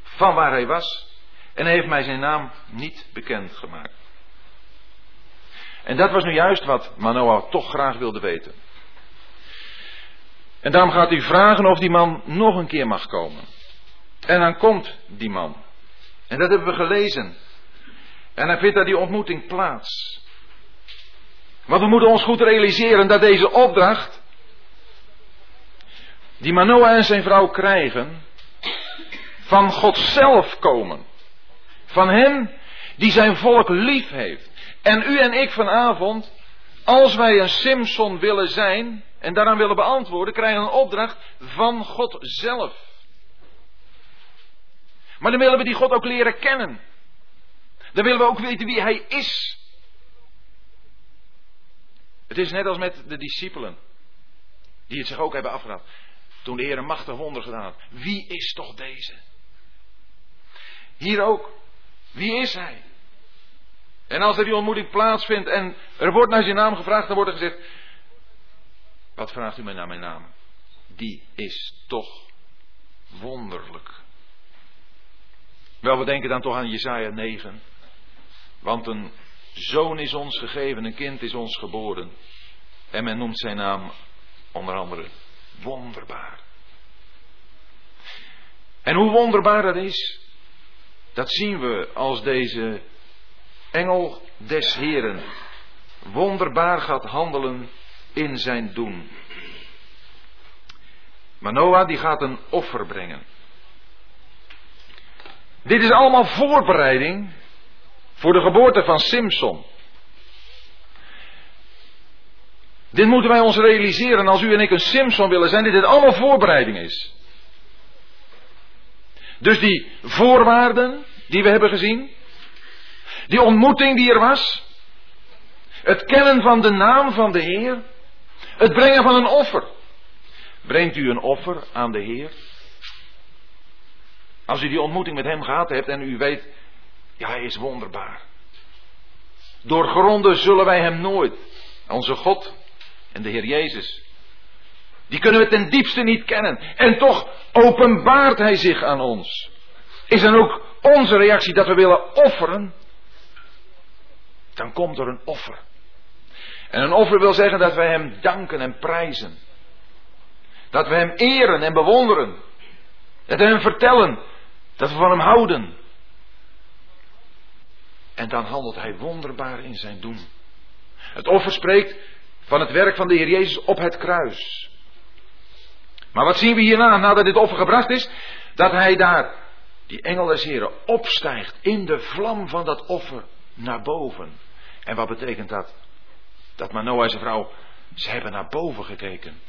van waar hij was, en hij heeft mij zijn naam niet bekendgemaakt. En dat was nu juist wat Manoah toch graag wilde weten. En daarom gaat hij vragen of die man nog een keer mag komen. En dan komt die man. En dat hebben we gelezen. En dan vindt daar die ontmoeting plaats. Want we moeten ons goed realiseren dat deze opdracht, die Manoah en zijn vrouw krijgen, van God zelf komen. Van Hem die zijn volk lief heeft. En u en ik vanavond, als wij een Simpson willen zijn en daaraan willen beantwoorden, krijgen een opdracht van God zelf. Maar dan willen we die God ook leren kennen. Dan willen we ook weten wie Hij is. Het is net als met de discipelen. Die het zich ook hebben afgedaan. Toen de Heer een machtig wonder gedaan had. Wie is toch deze? Hier ook. Wie is hij? En als er die ontmoeting plaatsvindt en er wordt naar zijn naam gevraagd, dan wordt er gezegd: Wat vraagt u mij naar mijn naam? Die is toch wonderlijk. Wel, we denken dan toch aan Jesaja 9. Want een zoon is ons gegeven, een kind is ons geboren. En men noemt zijn naam onder andere wonderbaar. En hoe wonderbaar dat is, dat zien we als deze engel des Heren wonderbaar gaat handelen in zijn doen. Manoah die gaat een offer brengen. Dit is allemaal voorbereiding voor de geboorte van Simson. Dit moeten wij ons realiseren als u en ik een Simson willen zijn, dit dit allemaal voorbereiding is. Dus die voorwaarden die we hebben gezien, die ontmoeting die er was, het kennen van de naam van de Heer, het brengen van een offer. Brengt u een offer aan de Heer? Als u die ontmoeting met Hem gehad hebt en u weet, ja, Hij is wonderbaar. Doorgronden zullen wij Hem nooit. Onze God en de Heer Jezus. Die kunnen we ten diepste niet kennen. En toch openbaart Hij zich aan ons. Is dan ook onze reactie dat we willen offeren? Dan komt er een offer. En een offer wil zeggen dat wij Hem danken en prijzen. Dat we Hem eren en bewonderen. Dat we Hem vertellen dat we van Hem houden. En dan handelt Hij wonderbaar in zijn doen. Het offer spreekt van het werk van de Heer Jezus op het kruis. Maar wat zien we hierna, nadat dit offer gebracht is? Dat Hij daar, die engel des Heren, opstijgt in de vlam van dat offer naar boven. En wat betekent dat? Dat Manoah en zijn vrouw, ze hebben naar boven gekeken.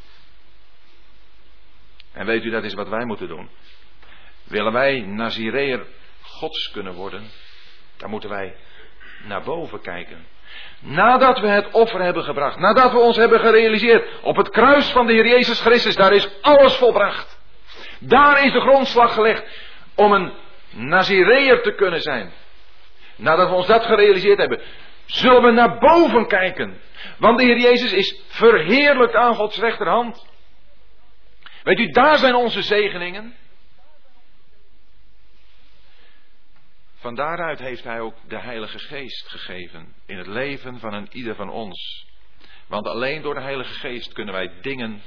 En weet u, dat is wat wij moeten doen. Willen wij Nazireer Gods kunnen worden, dan moeten wij naar boven kijken. Nadat we het offer hebben gebracht, nadat we ons hebben gerealiseerd op het kruis van de Heer Jezus Christus, daar is alles volbracht. Daar is de grondslag gelegd om een Nazireer te kunnen zijn. Nadat we ons dat gerealiseerd hebben, zullen we naar boven kijken. Want de Heer Jezus is verheerlijkt aan Gods rechterhand. Weet u, daar zijn onze zegeningen. Van daaruit heeft Hij ook de Heilige Geest gegeven in het leven van een ieder van ons. Want alleen door de Heilige Geest kunnen wij dingen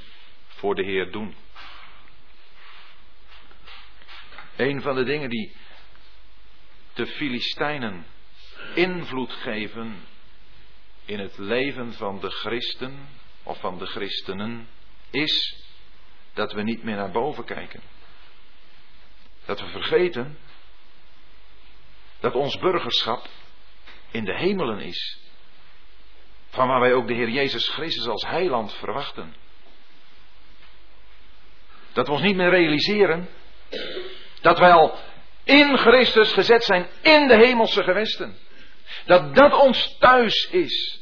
voor de Heer doen. Een van de dingen die de Filistijnen invloed geven in het leven van de christen of van de christenen is dat we niet meer naar boven kijken. Dat we vergeten dat ons burgerschap in de hemelen is. Van waar wij ook de Heer Jezus Christus als heiland verwachten. Dat we ons niet meer realiseren dat wij al in Christus gezet zijn in de hemelse gewesten. Dat dat ons thuis is.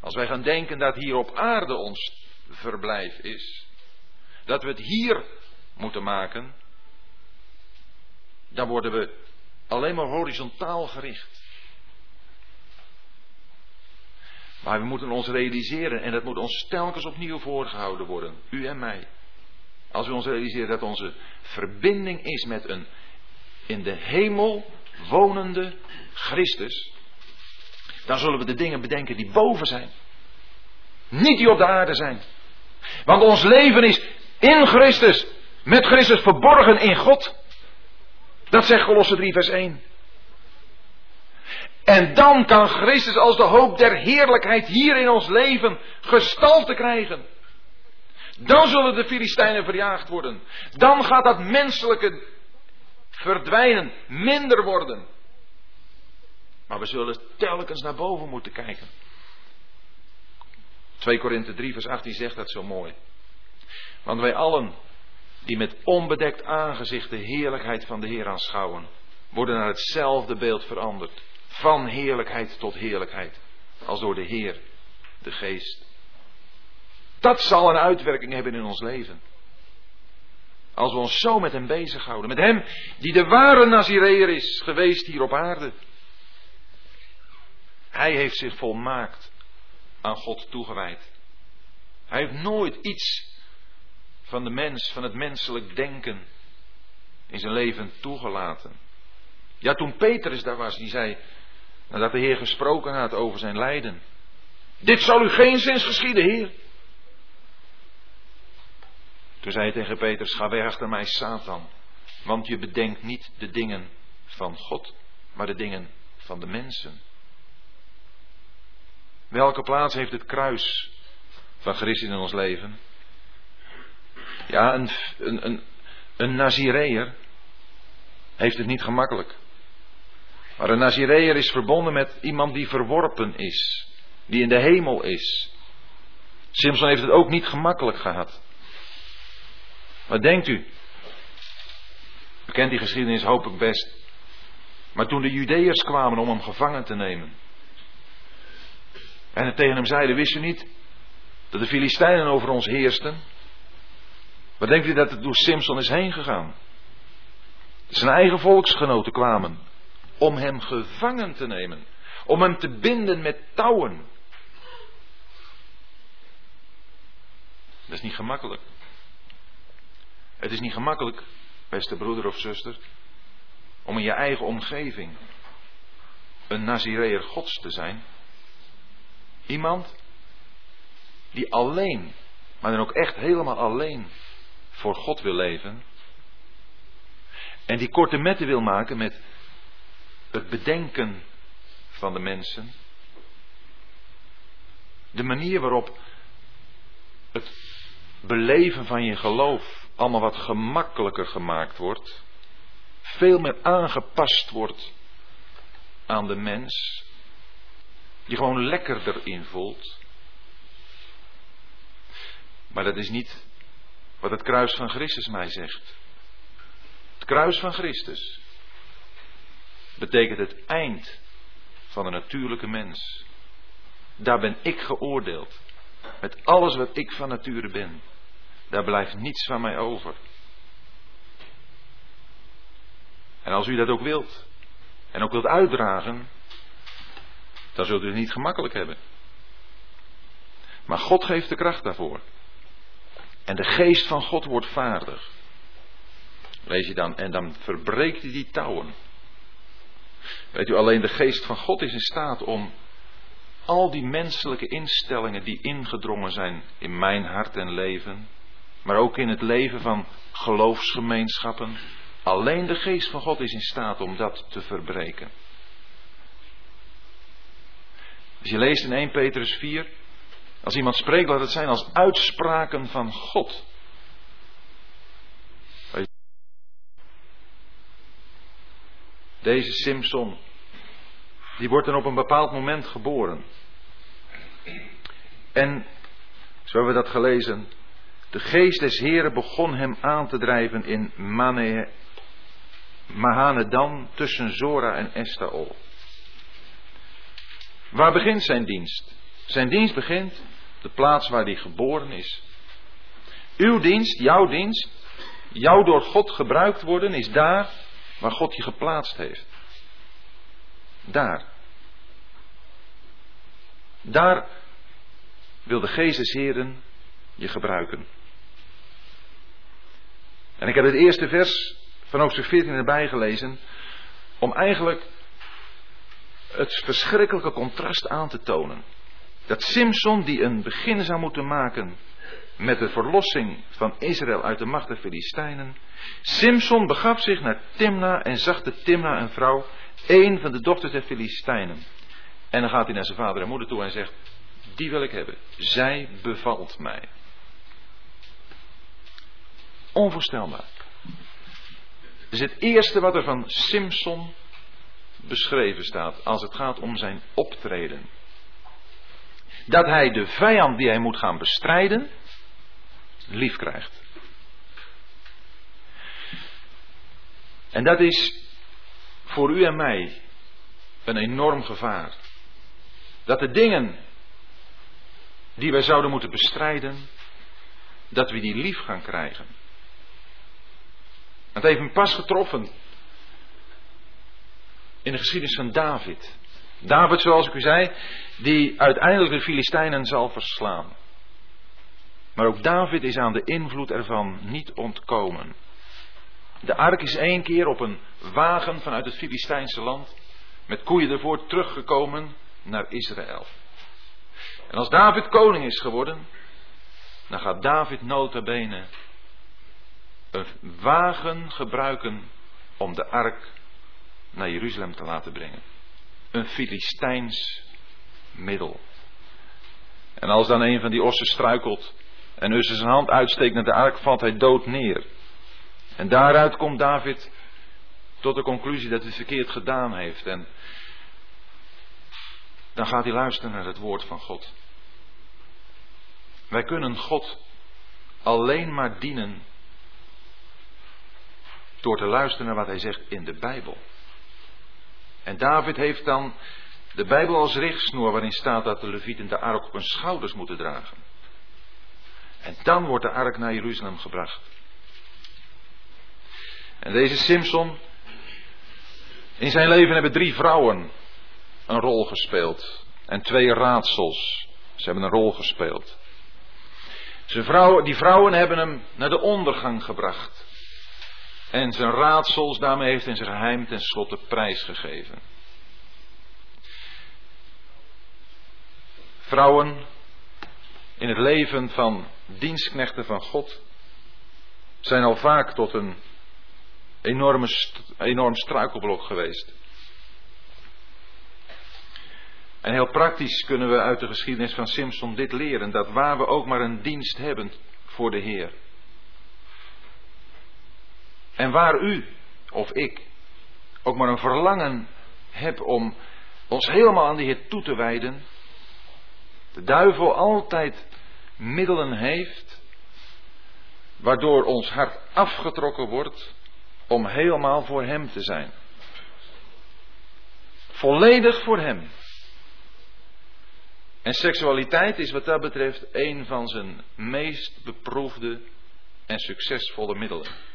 Als wij gaan denken dat hier op aarde ons verblijf is. Dat we het hier moeten maken. Dan worden we alleen maar horizontaal gericht. Maar we moeten ons realiseren, en dat moet ons telkens opnieuw voorgehouden worden, u en mij. Als we ons realiseren dat onze verbinding is met een in de hemel wonende Christus, dan zullen we de dingen bedenken die boven zijn. Niet die op de aarde zijn. Want ons leven is in Christus, met Christus verborgen in God. Dat zegt Colosse 3 vers 1. En dan kan Christus als de hoop der heerlijkheid hier in ons leven gestalte krijgen. Dan zullen de Filistijnen verjaagd worden. Dan gaat dat menselijke verdwijnen, minder worden. Maar we zullen telkens naar boven moeten kijken. 2 Korinthe 3 vers 18 zegt dat zo mooi. Want wij allen die met onbedekt aangezicht de heerlijkheid van de Heer aanschouwen, worden naar hetzelfde beeld veranderd. Van heerlijkheid tot heerlijkheid. Als door de Heer, de Geest. Dat zal een uitwerking hebben in ons leven. Als we ons zo met Hem bezighouden. Met Hem die de ware Nazireer is geweest hier op aarde. Hij heeft zich volmaakt aan God toegewijd. Hij heeft nooit iets van de mens, van het menselijk denken in zijn leven toegelaten. Ja, toen Petrus daar was, die zei, nadat de Heer gesproken had over zijn lijden. Dit zal u geen zins geschieden, Heer. Toen zei hij tegen Petrus, ga weg achter mij, Satan. Want je bedenkt niet de dingen van God, maar de dingen van de mensen. Welke plaats heeft het kruis van Christus in ons leven? Ja, een, een, een, een Nazireër heeft het niet gemakkelijk. Maar een Nazireër is verbonden met iemand die verworpen is, die in de hemel is. Simpson heeft het ook niet gemakkelijk gehad. Wat denkt u? U kent die geschiedenis hoop ik best. Maar toen de Judeërs kwamen om hem gevangen te nemen. En het tegen hem zeiden, wist u niet dat de Filistijnen over ons heersten? Wat denkt u dat het door Simpson is heen gegaan? Zijn eigen volksgenoten kwamen om hem gevangen te nemen. Om hem te binden met touwen. Dat is niet gemakkelijk. Het is niet gemakkelijk, beste broeder of zuster, om in je eigen omgeving een Nazireër Gods te zijn. Iemand die alleen, maar dan ook echt helemaal alleen voor God wil leven. En die korte metten wil maken met het bedenken van de mensen. De manier waarop het beleven van je geloof allemaal wat gemakkelijker gemaakt wordt. Veel meer aangepast wordt aan de mens. Die gewoon lekkerder invoelt. Maar dat is niet wat het kruis van Christus mij zegt. Het kruis van Christus betekent het eind van de natuurlijke mens. Daar ben ik geoordeeld. Met alles wat ik van nature ben. Daar blijft niets van mij over. En als u dat ook wilt, en ook wilt uitdragen, dan zult u het niet gemakkelijk hebben. Maar God geeft de kracht daarvoor. En de geest van God wordt vaardig. Lees je dan, en dan verbreekt hij die touwen. Weet u, alleen de geest van God is in staat om al die menselijke instellingen die ingedrongen zijn in mijn hart en leven, maar ook in het leven van geloofsgemeenschappen, alleen de geest van God is in staat om dat te verbreken. Als je leest in 1 Petrus 4, als iemand spreekt, laat het zijn als uitspraken van God. Deze Simpson, die wordt dan op een bepaald moment geboren. En, zo hebben we dat gelezen, de geest des Heren begon hem aan te drijven in Mane, Mahanedan tussen Zora en Estaol. Waar begint zijn dienst? Zijn dienst begint de plaats waar hij geboren is. Uw dienst, jouw dienst, jouw door God gebruikt worden, is daar waar God je geplaatst heeft. Daar. Daar wil de Geest des Heren je gebruiken. En ik heb het eerste vers van hoofdstuk 14 erbij gelezen. Om eigenlijk het verschrikkelijke contrast aan te tonen. Dat Simson, die een begin zou moeten maken met de verlossing van Israël uit de macht der Filistijnen. Simson begaf zich naar Timna en zag de Timna een vrouw, een van de dochters der Filistijnen. En dan gaat hij naar zijn vader en moeder toe en zegt: Die wil ik hebben. Zij bevalt mij. Onvoorstelbaar. Dat is het eerste wat er van Simson beschreven staat als het gaat om zijn optreden. Dat hij de vijand die hij moet gaan bestrijden, lief krijgt. En dat is voor u en mij een enorm gevaar. Dat de dingen die wij zouden moeten bestrijden, dat we die lief gaan krijgen. Het heeft me pas getroffen in de geschiedenis van David. David, zoals ik u zei, die uiteindelijk de Filistijnen zal verslaan. Maar ook David is aan de invloed ervan niet ontkomen. De ark is één keer op een wagen vanuit het Filistijnse land met koeien ervoor teruggekomen naar Israël. En als David koning is geworden, dan gaat David nota bene een wagen gebruiken om de ark naar Jeruzalem te laten brengen. Een Filistijns middel. En als dan een van die ossen struikelt en dus zijn hand uitsteekt naar de ark, valt hij dood neer. En daaruit komt David tot de conclusie dat hij verkeerd gedaan heeft. En dan gaat hij luisteren naar het woord van God. Wij kunnen God alleen maar dienen door te luisteren naar wat hij zegt in de Bijbel. En David heeft dan de Bijbel als richtsnoer waarin staat dat de levieten de ark op hun schouders moeten dragen. En dan wordt de ark naar Jeruzalem gebracht. En deze Simpson, in zijn leven hebben drie vrouwen een rol gespeeld. En twee raadsels. Ze hebben een rol gespeeld. Vrouwen, die vrouwen hebben hem naar de ondergang gebracht. En zijn raadsels, daarmee heeft hij zijn geheim tenslotte prijsgegeven. Vrouwen in het leven van dienstknechten van God zijn al vaak tot een enorme, enorm struikelblok geweest. En heel praktisch kunnen we uit de geschiedenis van Simpson dit leren: dat waar we ook maar een dienst hebben voor de Heer. En waar u of ik ook maar een verlangen heb om ons helemaal aan de Heer toe te wijden, de duivel altijd middelen heeft waardoor ons hart afgetrokken wordt om helemaal voor Hem te zijn. Volledig voor Hem. En seksualiteit is wat dat betreft een van zijn meest beproefde en succesvolle middelen.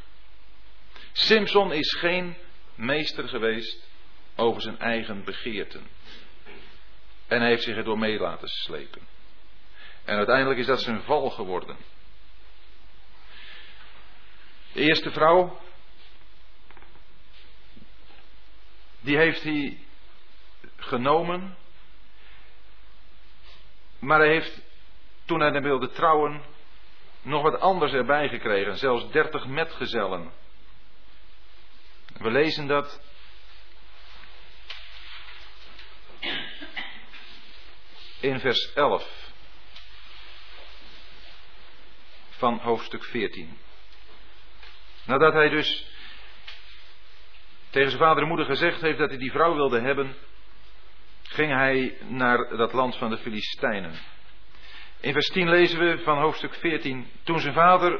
Simpson is geen meester geweest over zijn eigen begeerten. En hij heeft zich erdoor mee laten slepen. En uiteindelijk is dat zijn val geworden. De eerste vrouw, die heeft hij genomen maar hij heeft, toen hij wilde trouwen, nog wat anders erbij gekregen. Zelfs dertig metgezellen. We lezen dat. In vers 11 van hoofdstuk 14. Nadat hij dus tegen zijn vader en moeder gezegd heeft dat hij die vrouw wilde hebben, ging hij naar dat land van de Filistijnen. In vers 10 lezen we van hoofdstuk 14. Toen zijn vader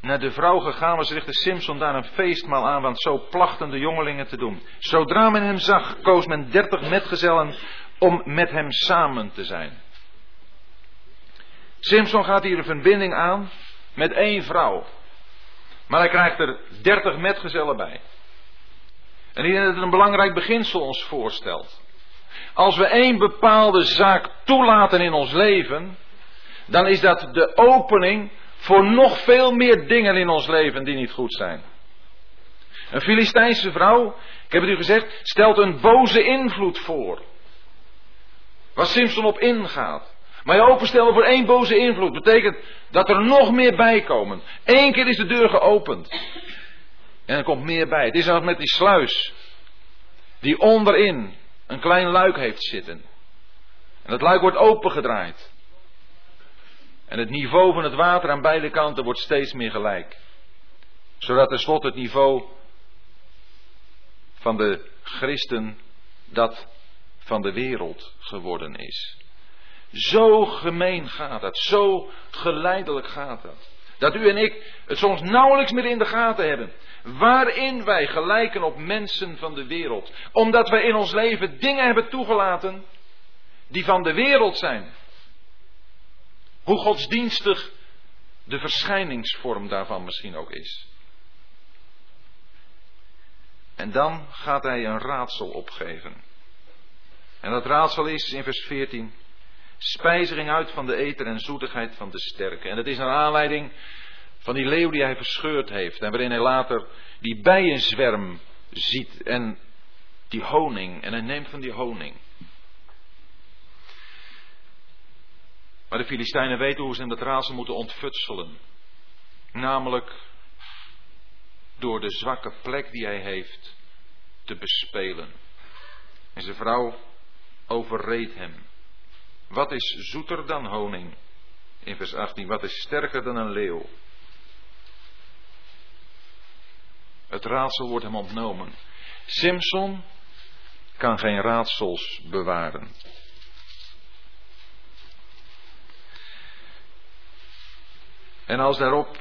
naar de vrouw gegaan was, richtte Simson daar een feestmaal aan, want zo plachten de jongelingen te doen. Zodra men hem zag, koos men dertig metgezellen om met hem samen te zijn. Simson gaat hier een verbinding aan met één vrouw. Maar hij krijgt er dertig metgezellen bij. En ik denk dat het een belangrijk beginsel ons voorstelt. Als we één bepaalde zaak toelaten in ons leven, dan is dat de opening voor nog veel meer dingen in ons leven die niet goed zijn. Een Filistijnse vrouw, ik heb het u gezegd, stelt een boze invloed voor. Waar Simpson op ingaat. Maar je openstellen voor één boze invloed betekent dat er nog meer bij komen. Eén keer is de deur geopend. En er komt meer bij. Het is als met die sluis. Die onderin een klein luik heeft zitten. En dat luik wordt opengedraaid. En het niveau van het water aan beide kanten wordt steeds meer gelijk. Zodat tenslotte het niveau van de christen dat van de wereld geworden is. Zo gemeen gaat het, zo geleidelijk gaat het. Dat u en ik het soms nauwelijks meer in de gaten hebben. Waarin wij gelijken op mensen van de wereld. Omdat wij in ons leven dingen hebben toegelaten die van de wereld zijn. Hoe godsdienstig de verschijningsvorm daarvan misschien ook is. En dan gaat hij een raadsel opgeven. En dat raadsel is in vers 14. Spijziging uit van de eter en zoetigheid van de sterke. En dat is naar aanleiding van die leeuw die hij verscheurd heeft. En waarin hij later die bijenzwerm ziet en die honing. En hij neemt van die honing. Maar de Filistijnen weten hoe ze hem dat raadsel moeten ontfutselen. Namelijk door de zwakke plek die hij heeft te bespelen. En zijn vrouw overreed hem. Wat is zoeter dan honing? In vers 18. Wat is sterker dan een leeuw? Het raadsel wordt hem ontnomen. Simpson kan geen raadsels bewaren. En als daarop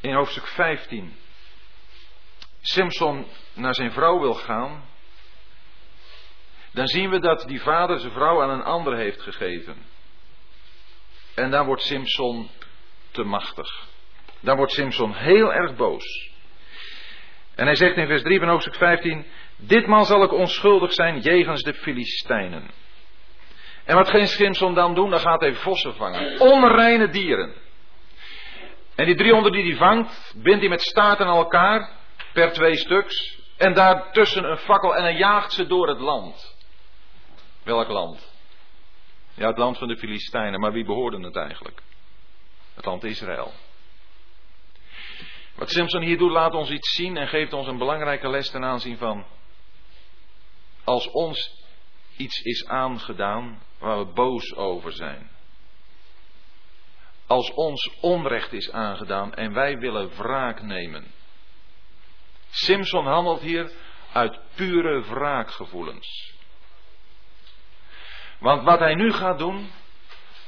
in hoofdstuk 15 Simpson naar zijn vrouw wil gaan, dan zien we dat die vader zijn vrouw aan een ander heeft gegeven. En dan wordt Simpson te machtig. Dan wordt Simpson heel erg boos. En hij zegt in vers 3 van hoofdstuk 15: Ditmaal zal ik onschuldig zijn jegens de Filistijnen. En wat ging Simpson dan doen? Dan gaat hij vossen vangen. Onreine dieren. En die 300 die hij vangt, bindt hij met staarten aan elkaar, per twee stuks. En daartussen een fakkel en hij jaagt ze door het land. Welk land? Ja, het land van de Filistijnen, maar wie behoorde het eigenlijk? Het land Israël. Wat Simpson hier doet, laat ons iets zien en geeft ons een belangrijke les ten aanzien van. Als ons iets is aangedaan waar we boos over zijn. Als ons onrecht is aangedaan en wij willen wraak nemen. Simpson handelt hier uit pure wraakgevoelens. Want wat hij nu gaat doen,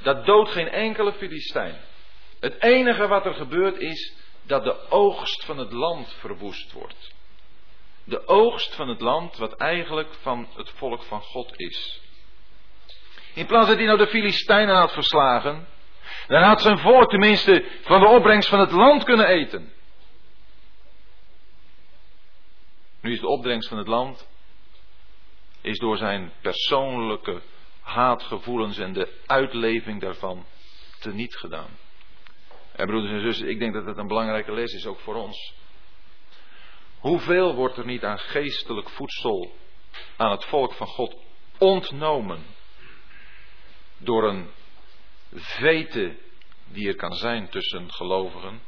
dat doodt geen enkele Filistijn. Het enige wat er gebeurt is dat de oogst van het land verwoest wordt. De oogst van het land wat eigenlijk van het volk van God is. In plaats dat hij nou de Filistijnen had verslagen, dan had zijn volk tenminste van de opbrengst van het land kunnen eten. Nu is de opbrengst van het land is door zijn persoonlijke haatgevoelens en de uitleving daarvan teniet gedaan. En broeders en zussen, ik denk dat het een belangrijke les is ook voor ons. Hoeveel wordt er niet aan geestelijk voedsel aan het volk van God ontnomen? Door een vete die er kan zijn tussen gelovigen,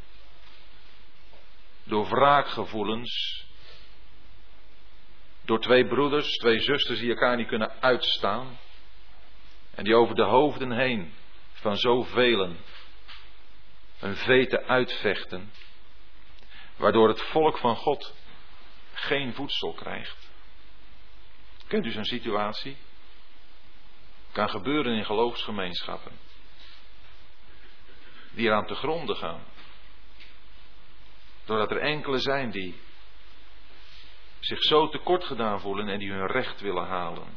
door wraakgevoelens, door twee broeders, twee zusters die elkaar niet kunnen uitstaan. En die over de hoofden heen van zoveel een vete uitvechten, waardoor het volk van God geen voedsel krijgt. Kent u zo'n situatie? Kan gebeuren in geloofsgemeenschappen. Die eraan te gronden gaan. Doordat er enkele zijn die zich zo tekort gedaan voelen en die hun recht willen halen.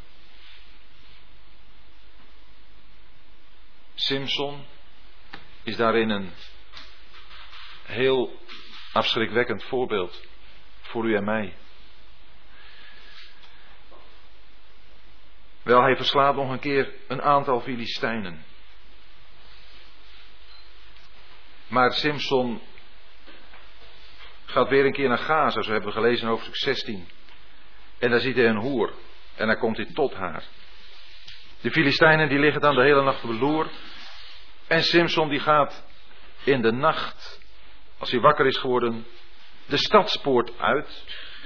Simpson is daarin een heel afschrikwekkend voorbeeld voor u en mij. Wel, hij verslaat nog een keer een aantal Filistijnen. Maar Simpson gaat weer een keer naar Gaza, zo hebben we gelezen in hoofdstuk 16. En daar ziet hij een hoer. En daar komt hij tot haar. De Filistijnen die liggen dan de hele nacht op de loer. En Simpson die gaat in de nacht, als hij wakker is geworden, de stadspoort uit.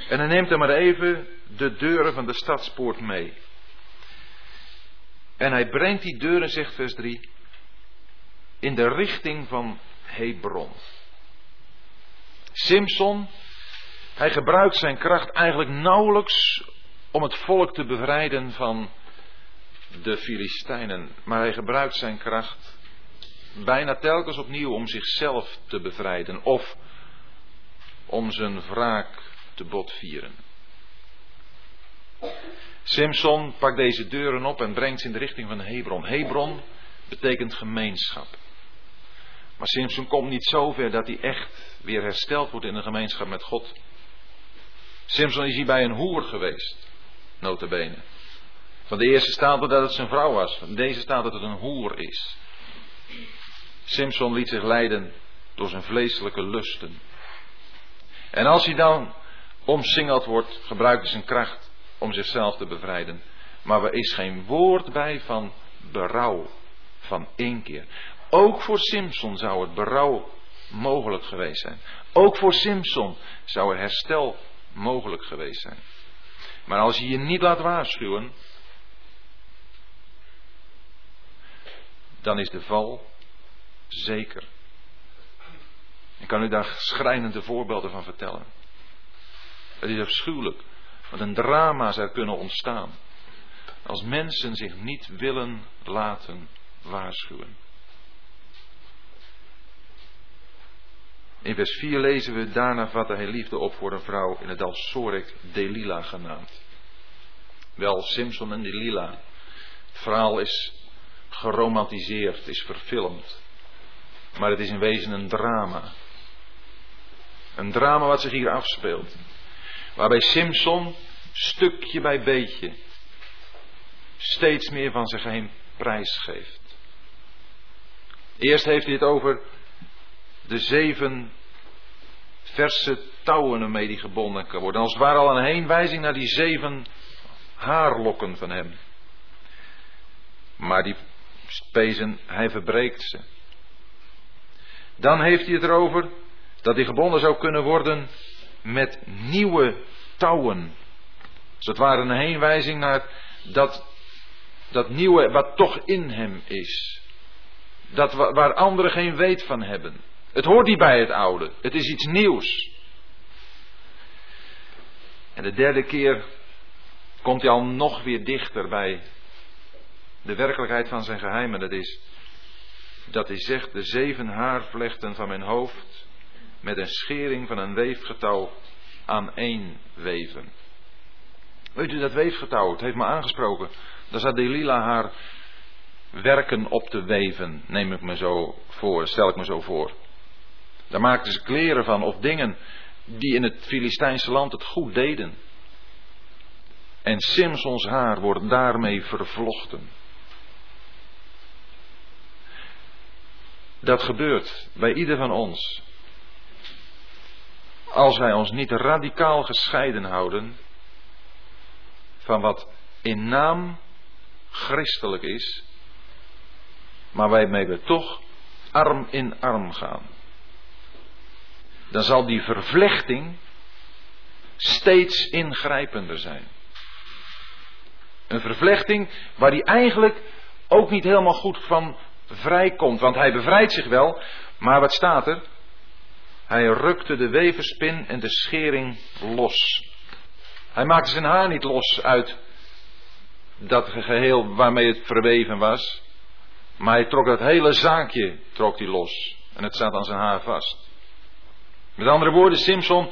En hij neemt er maar even de deuren van de stadspoort mee. En hij brengt die deuren, zegt vers 3, in de richting van Hebron. Simpson, hij gebruikt zijn kracht eigenlijk nauwelijks om het volk te bevrijden van de Filistijnen, maar hij gebruikt zijn kracht bijna telkens opnieuw om zichzelf te bevrijden of om zijn wraak te botvieren. Simpson pakt deze deuren op en brengt ze in de richting van Hebron. Hebron betekent gemeenschap. Maar Simpson komt niet zover dat hij echt weer hersteld wordt in een gemeenschap met God. Simpson is hier bij een hoer geweest, notabene. Van de eerste staat dat het zijn vrouw was. Van deze staat dat het een hoer is. Simpson liet zich leiden door zijn vleeselijke lusten. En als hij dan omsingeld wordt, gebruikt hij zijn kracht om zichzelf te bevrijden. Maar er is geen woord bij van berouw, van inkeer. Ook voor Simpson zou het berouw mogelijk geweest zijn. Ook voor Simpson zou er herstel mogelijk geweest zijn. Maar als je je niet laat waarschuwen, dan is de val zeker. Ik kan u daar schrijnende voorbeelden van vertellen. Het is afschuwelijk wat een drama zou kunnen ontstaan als mensen zich niet willen laten waarschuwen. In vers 4 lezen we, daarna vatte hij liefde op voor een vrouw in het dal Sorek, Delila genaamd. Wel, Simpson en Delila. Het verhaal is geromantiseerd, is verfilmd. Maar het is in wezen een drama. Een drama wat zich hier afspeelt. Waarbij Simpson stukje bij beetje steeds meer van zijn geheim prijs geeft. Eerst heeft hij het over de zeven verse touwen ermee die gebonden kan worden. Als het ware al een heenwijzing naar die zeven haarlokken van hem. Maar die spezen, hij verbreekt ze. Dan heeft hij het erover dat hij gebonden zou kunnen worden met nieuwe touwen. Als het ware een heenwijzing naar dat, dat nieuwe wat toch in hem is. Dat waar anderen geen weet van hebben. Het hoort niet bij het oude. Het is iets nieuws. En de derde keer komt hij al nog weer dichter bij de werkelijkheid van zijn geheimen. Dat is dat hij zegt de zeven haarvlechten van mijn hoofd met een schering van een weefgetouw aan één weven. Weet u dat weefgetouw? Het heeft me aangesproken. Daar zat Delila haar werken op te weven, neem ik me zo voor, stel ik me zo voor. Daar maakten ze kleren van of dingen die in het Filistijnse land het goed deden. En Simsons haar wordt daarmee vervlochten. Dat gebeurt bij ieder van ons. Als wij ons niet radicaal gescheiden houden van wat in naam christelijk is, maar waarmee we toch arm in arm gaan. Dan zal die vervlechting steeds ingrijpender zijn. Een vervlechting waar die eigenlijk ook niet helemaal goed van vrijkomt. Want hij bevrijdt zich wel, maar wat staat er? Hij rukte de weverspin en de schering los. Hij maakte zijn haar niet los uit dat geheel waarmee het verweven was. Maar hij trok dat hele zaakje trok hij los. En het zat aan zijn haar vast. Met andere woorden, Simpson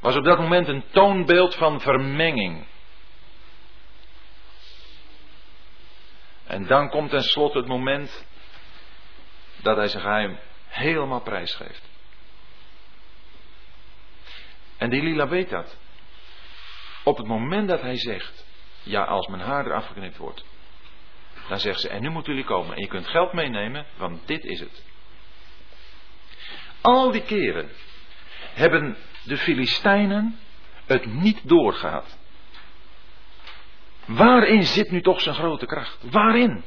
was op dat moment een toonbeeld van vermenging. En dan komt tenslotte het moment dat hij zijn geheim helemaal prijsgeeft. En die Lila weet dat. Op het moment dat hij zegt, ja als mijn haar eraf geknipt wordt, dan zegt ze, en nu moeten jullie komen en je kunt geld meenemen, want dit is het. Al die keren hebben de Filistijnen het niet doorgehad. Waarin zit nu toch zijn grote kracht? Waarin?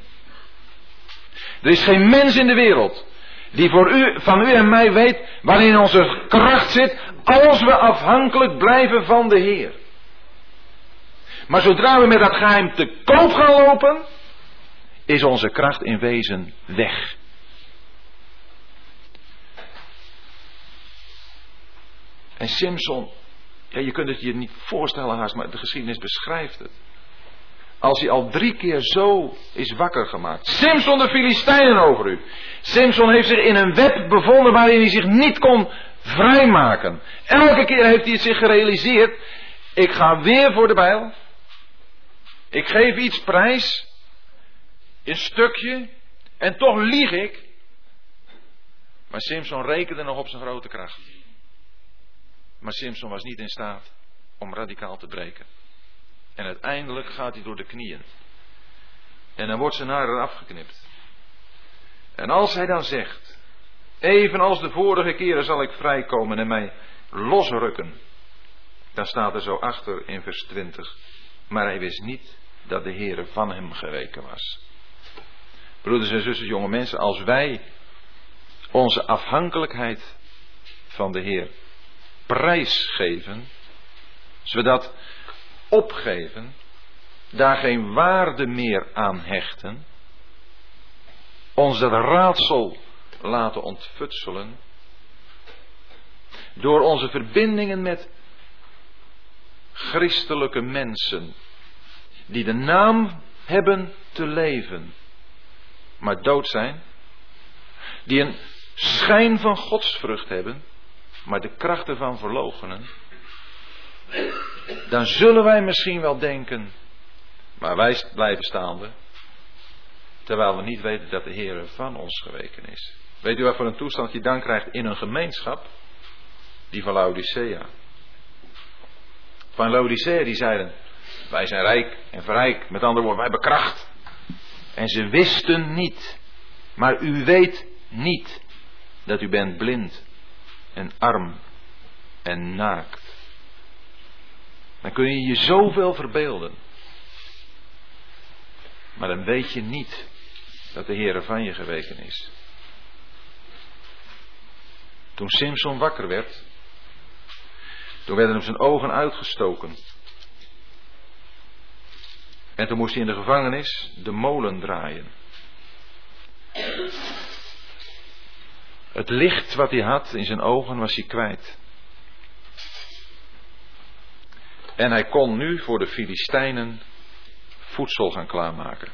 Er is geen mens in de wereld die voor u, van u en mij weet waarin onze kracht zit als we afhankelijk blijven van de Heer. Maar zodra we met dat geheim te koop gaan lopen, is onze kracht in wezen weg. En Simpson, ja, je kunt het je niet voorstellen haast, maar de geschiedenis beschrijft het. Als hij al drie keer zo is wakker gemaakt. Simpson de Filistijnen over u. Simpson heeft zich in een web bevonden waarin hij zich niet kon vrijmaken. Elke keer heeft hij het zich gerealiseerd. Ik ga weer voor de bijl. Ik geef iets prijs. Een stukje. En toch lieg ik. Maar Simpson rekende nog op zijn grote kracht. Maar Simpson was niet in staat om radicaal te breken. En uiteindelijk gaat hij door de knieën. En dan wordt zijn haar eraf geknipt. En als hij dan zegt, evenals de vorige keren zal ik vrijkomen en mij losrukken. Dan staat er zo achter in vers 20. Maar hij wist niet dat de Heere van hem geweken was. Broeders en zusters, jonge mensen, als wij onze afhankelijkheid van de Heer prijsgeven, als we dat opgeven, daar geen waarde meer aan hechten, ons dat raadsel laten ontfutselen, door onze verbindingen met christelijke mensen, die de naam hebben te leven, maar dood zijn, die een schijn van godsvrucht hebben, maar de krachten van verlogenen, dan zullen wij misschien wel denken, maar wij blijven staande, terwijl we niet weten dat de Heer van ons geweken is. Weet u wat voor een toestand je dan krijgt in een gemeenschap? Die van Laodicea. Van Laodicea die zeiden, wij zijn rijk en verrijk, met andere woorden, wij hebben kracht. En ze wisten niet, maar u weet niet dat u bent blind en arm en naakt. Dan kun je je zoveel verbeelden. Maar dan weet je niet dat de Heer van je geweken is. Toen Simpson wakker werd, toen werden hem zijn ogen uitgestoken. En toen moest hij in de gevangenis de molen draaien. Het licht wat hij had in zijn ogen was hij kwijt. En hij kon nu voor de Filistijnen voedsel gaan klaarmaken.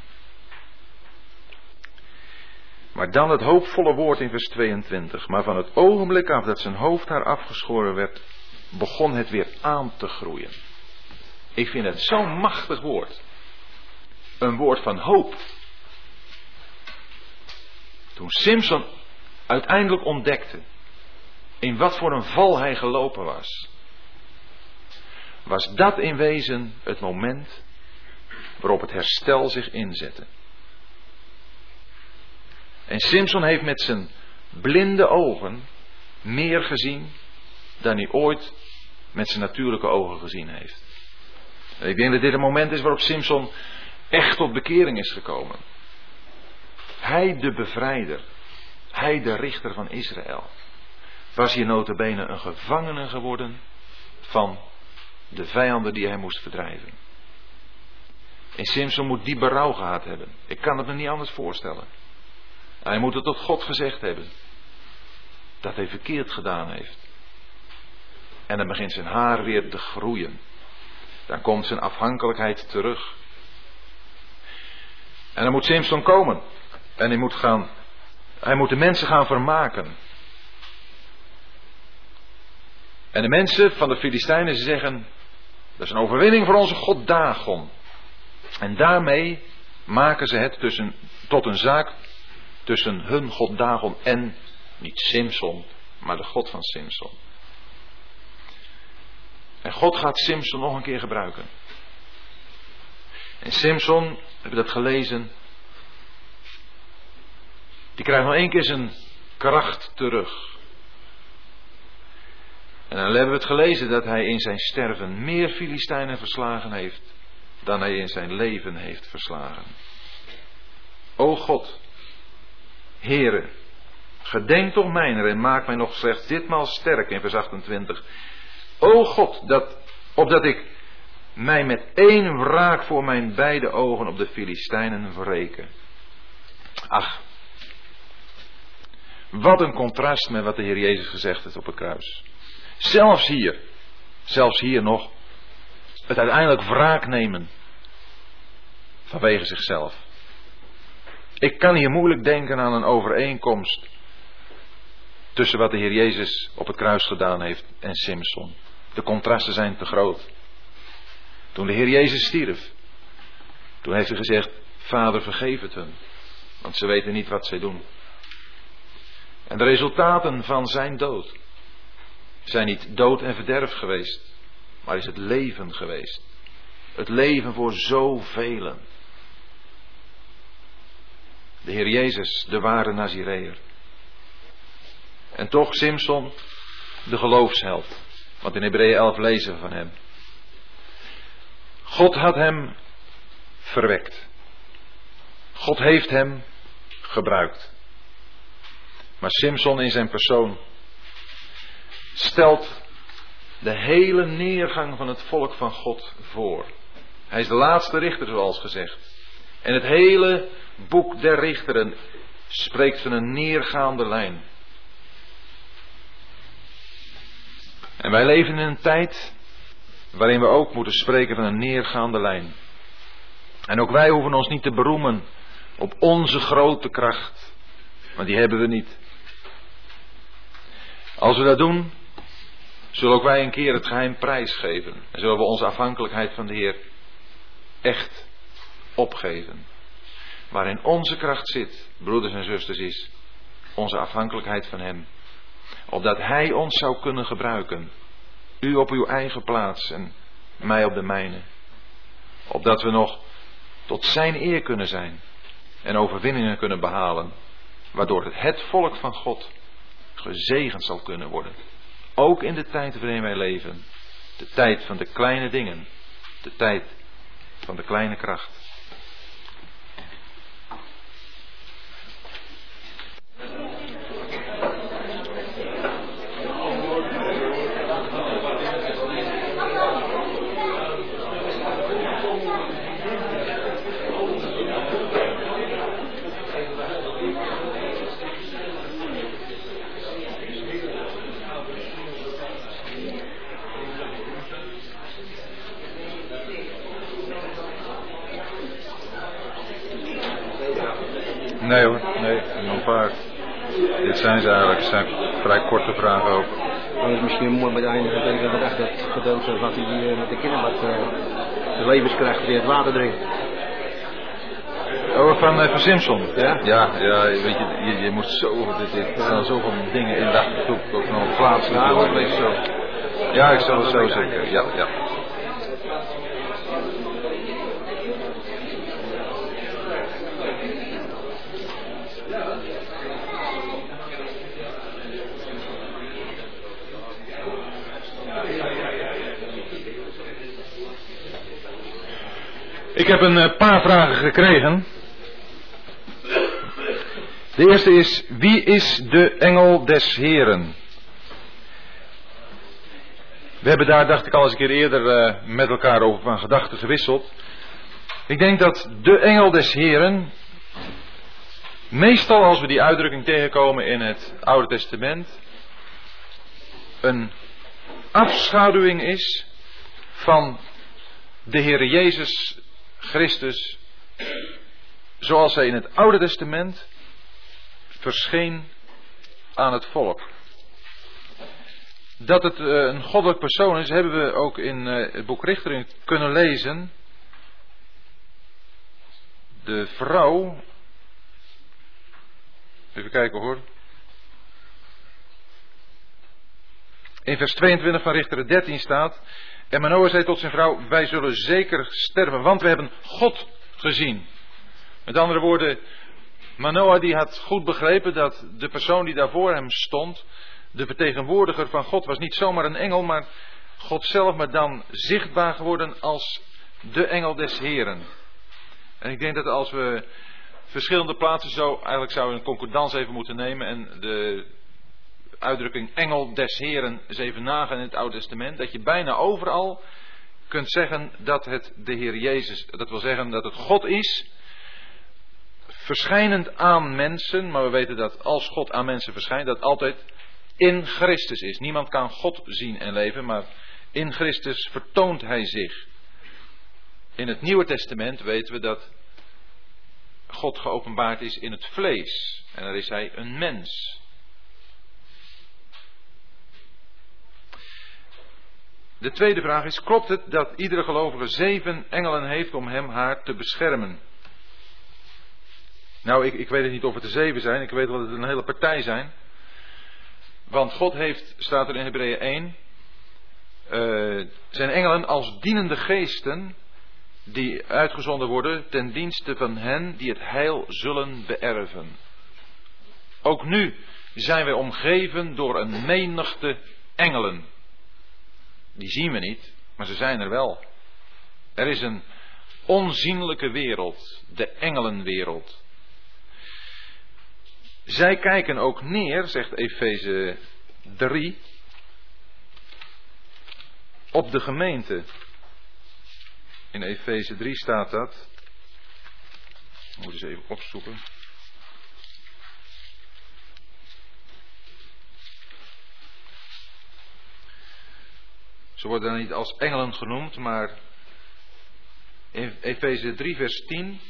Maar dan het hoopvolle woord in vers 22. Maar van het ogenblik af dat zijn hoofd haar afgeschoren werd, begon het weer aan te groeien. Ik vind het zo'n machtig woord. Een woord van hoop. Toen Simpson uiteindelijk ontdekte in wat voor een val hij gelopen was, was dat in wezen het moment waarop het herstel zich inzette. En Simpson heeft met zijn blinde ogen meer gezien dan hij ooit met zijn natuurlijke ogen gezien heeft. ik denk dat dit een moment is waarop Simpson echt tot bekering is gekomen. Hij de bevrijder, hij de richter van Israël, was hier notabene een gevangene geworden van de vijanden die hij moest verdrijven. En Simpson moet die berouw gehad hebben. Ik kan het me niet anders voorstellen. Hij moet het tot God gezegd hebben. Dat hij verkeerd gedaan heeft. En dan begint zijn haar weer te groeien. Dan komt zijn afhankelijkheid terug. En dan moet Simpson komen. En hij moet gaan. Hij moet de mensen gaan vermaken. En de mensen van de Filistijnen zeggen. Dat is een overwinning voor onze God Dagon. En daarmee maken ze het tussen, tot een zaak tussen hun God Dagon en niet Simson, maar de God van Simson. En God gaat Simson nog een keer gebruiken. En Simson, heb je dat gelezen? Die krijgt nog één keer zijn kracht terug. En dan hebben we het gelezen dat hij in zijn sterven meer Filistijnen verslagen heeft dan hij in zijn leven heeft verslagen. O God, Heere, gedenk toch mijner en maak mij nog slechts ditmaal sterk in vers 28. O God, dat, opdat ik mij met één wraak voor mijn beide ogen op de Filistijnen verreken. Ach, wat een contrast met wat de Heer Jezus gezegd heeft op het kruis. Zelfs hier, zelfs hier nog, het uiteindelijk wraak nemen vanwege zichzelf. Ik kan hier moeilijk denken aan een overeenkomst tussen wat de Heer Jezus op het kruis gedaan heeft en Simpson. De contrasten zijn te groot. Toen de Heer Jezus stierf, toen heeft hij gezegd, Vader vergeef het hun, want ze weten niet wat zij doen. En de resultaten van zijn dood zijn niet dood en verderf geweest, maar is het leven geweest. Het leven voor zoveel. De Heer Jezus, de ware Nazireër. En toch Simson, de geloofsheld. Want in Hebreeën 11 lezen we van hem. God had hem verwekt. God heeft hem gebruikt. Maar Simson in zijn persoon stelt de hele neergang van het volk van God voor. Hij is de laatste richter, zoals gezegd. En het hele boek der richteren spreekt van een neergaande lijn. En wij leven in een tijd waarin we ook moeten spreken van een neergaande lijn. En ook wij hoeven ons niet te beroemen op onze grote kracht, want die hebben we niet. Als we dat doen, zullen ook wij een keer het geheim prijsgeven. En zullen we onze afhankelijkheid van de Heer echt opgeven. Waarin onze kracht zit, broeders en zusters, is onze afhankelijkheid van Hem. Opdat Hij ons zou kunnen gebruiken. U op uw eigen plaats en mij op de mijne. Opdat we nog tot Zijn eer kunnen zijn en overwinningen kunnen behalen. Waardoor het, volk van God gezegend zal kunnen worden. Ook in de tijd waarin wij leven. De tijd van de kleine dingen. De tijd van de kleine kracht. Nee hoor, nee, nog een paar. Dit zijn ze eigenlijk, het zijn vrij korte vragen ook. Maar het is misschien mooi met eindigen dat ik echt dat wat hij eh, met de kinderen wat uh, de levenskracht weer het water drinkt. Oh, van, uh, van Simpson? Ja? Ja, ja weet je, je, je moet zo, er staan zoveel dingen in, dacht ik ook, nog plaatsen. Ja, dat zo. Ja, ik zal het zo zeggen, ja, ja. Ik heb een eh, paar vragen gekregen. De eerste is, wie is de engel des Heren? We hebben daar, dacht ik al eens een keer eerder eh, met elkaar over van gedachten gewisseld. Ik denk dat de engel des Heren, meestal als we die uitdrukking tegenkomen in het Oude Testament, een afschaduwing is van de Heere Jezus Christus, zoals hij in het Oude Testament verscheen aan het volk. Dat het eh, een goddelijk persoon is, hebben we ook in eh, het boek Richtering kunnen lezen. De vrouw. Even kijken hoor. In vers 22 van Richteren 13 staat. En Manoah zei tot zijn vrouw: Wij zullen zeker sterven, want we hebben God gezien. Met andere woorden, Manoah die had goed begrepen dat de persoon die daar voor hem stond, de vertegenwoordiger van God, was niet zomaar een engel, maar God zelf, maar dan zichtbaar geworden als de engel des Heren. En ik denk dat als we verschillende plaatsen zo, eigenlijk zouden we een concordans even moeten nemen en de uitdrukking engel des Heren eens even nagaan in het Oude Testament, dat je bijna overal kunt zeggen dat het de Heer Jezus, dat wil zeggen dat het God is, verschijnend aan mensen, maar we weten dat als God aan mensen verschijnt, dat altijd in Christus is. Niemand kan God zien en leven, maar in Christus vertoont Hij zich. In het Nieuwe Testament weten we dat God geopenbaard is in het vlees. En daar is Hij een mens. De tweede vraag is: klopt het dat iedere gelovige zeven engelen heeft om hem haar te beschermen? Nou, ik, ik weet het niet of het er zeven zijn. Ik weet wel dat het een hele partij zijn. Want God heeft, staat er in Hebreeën 1, uh, zijn engelen als dienende geesten die uitgezonden worden ten dienste van hen die het heil zullen beërven. Ook nu zijn wij omgeven door een menigte engelen. Die zien we niet, maar ze zijn er wel. Er is een onzienlijke wereld, de engelenwereld. Zij kijken ook neer, zegt Efeze 3, op de gemeente. In Efeze 3 staat dat. Ik moet eens even opzoeken. Ze worden dan niet als engelen genoemd, maar in Efeze 3, vers 10.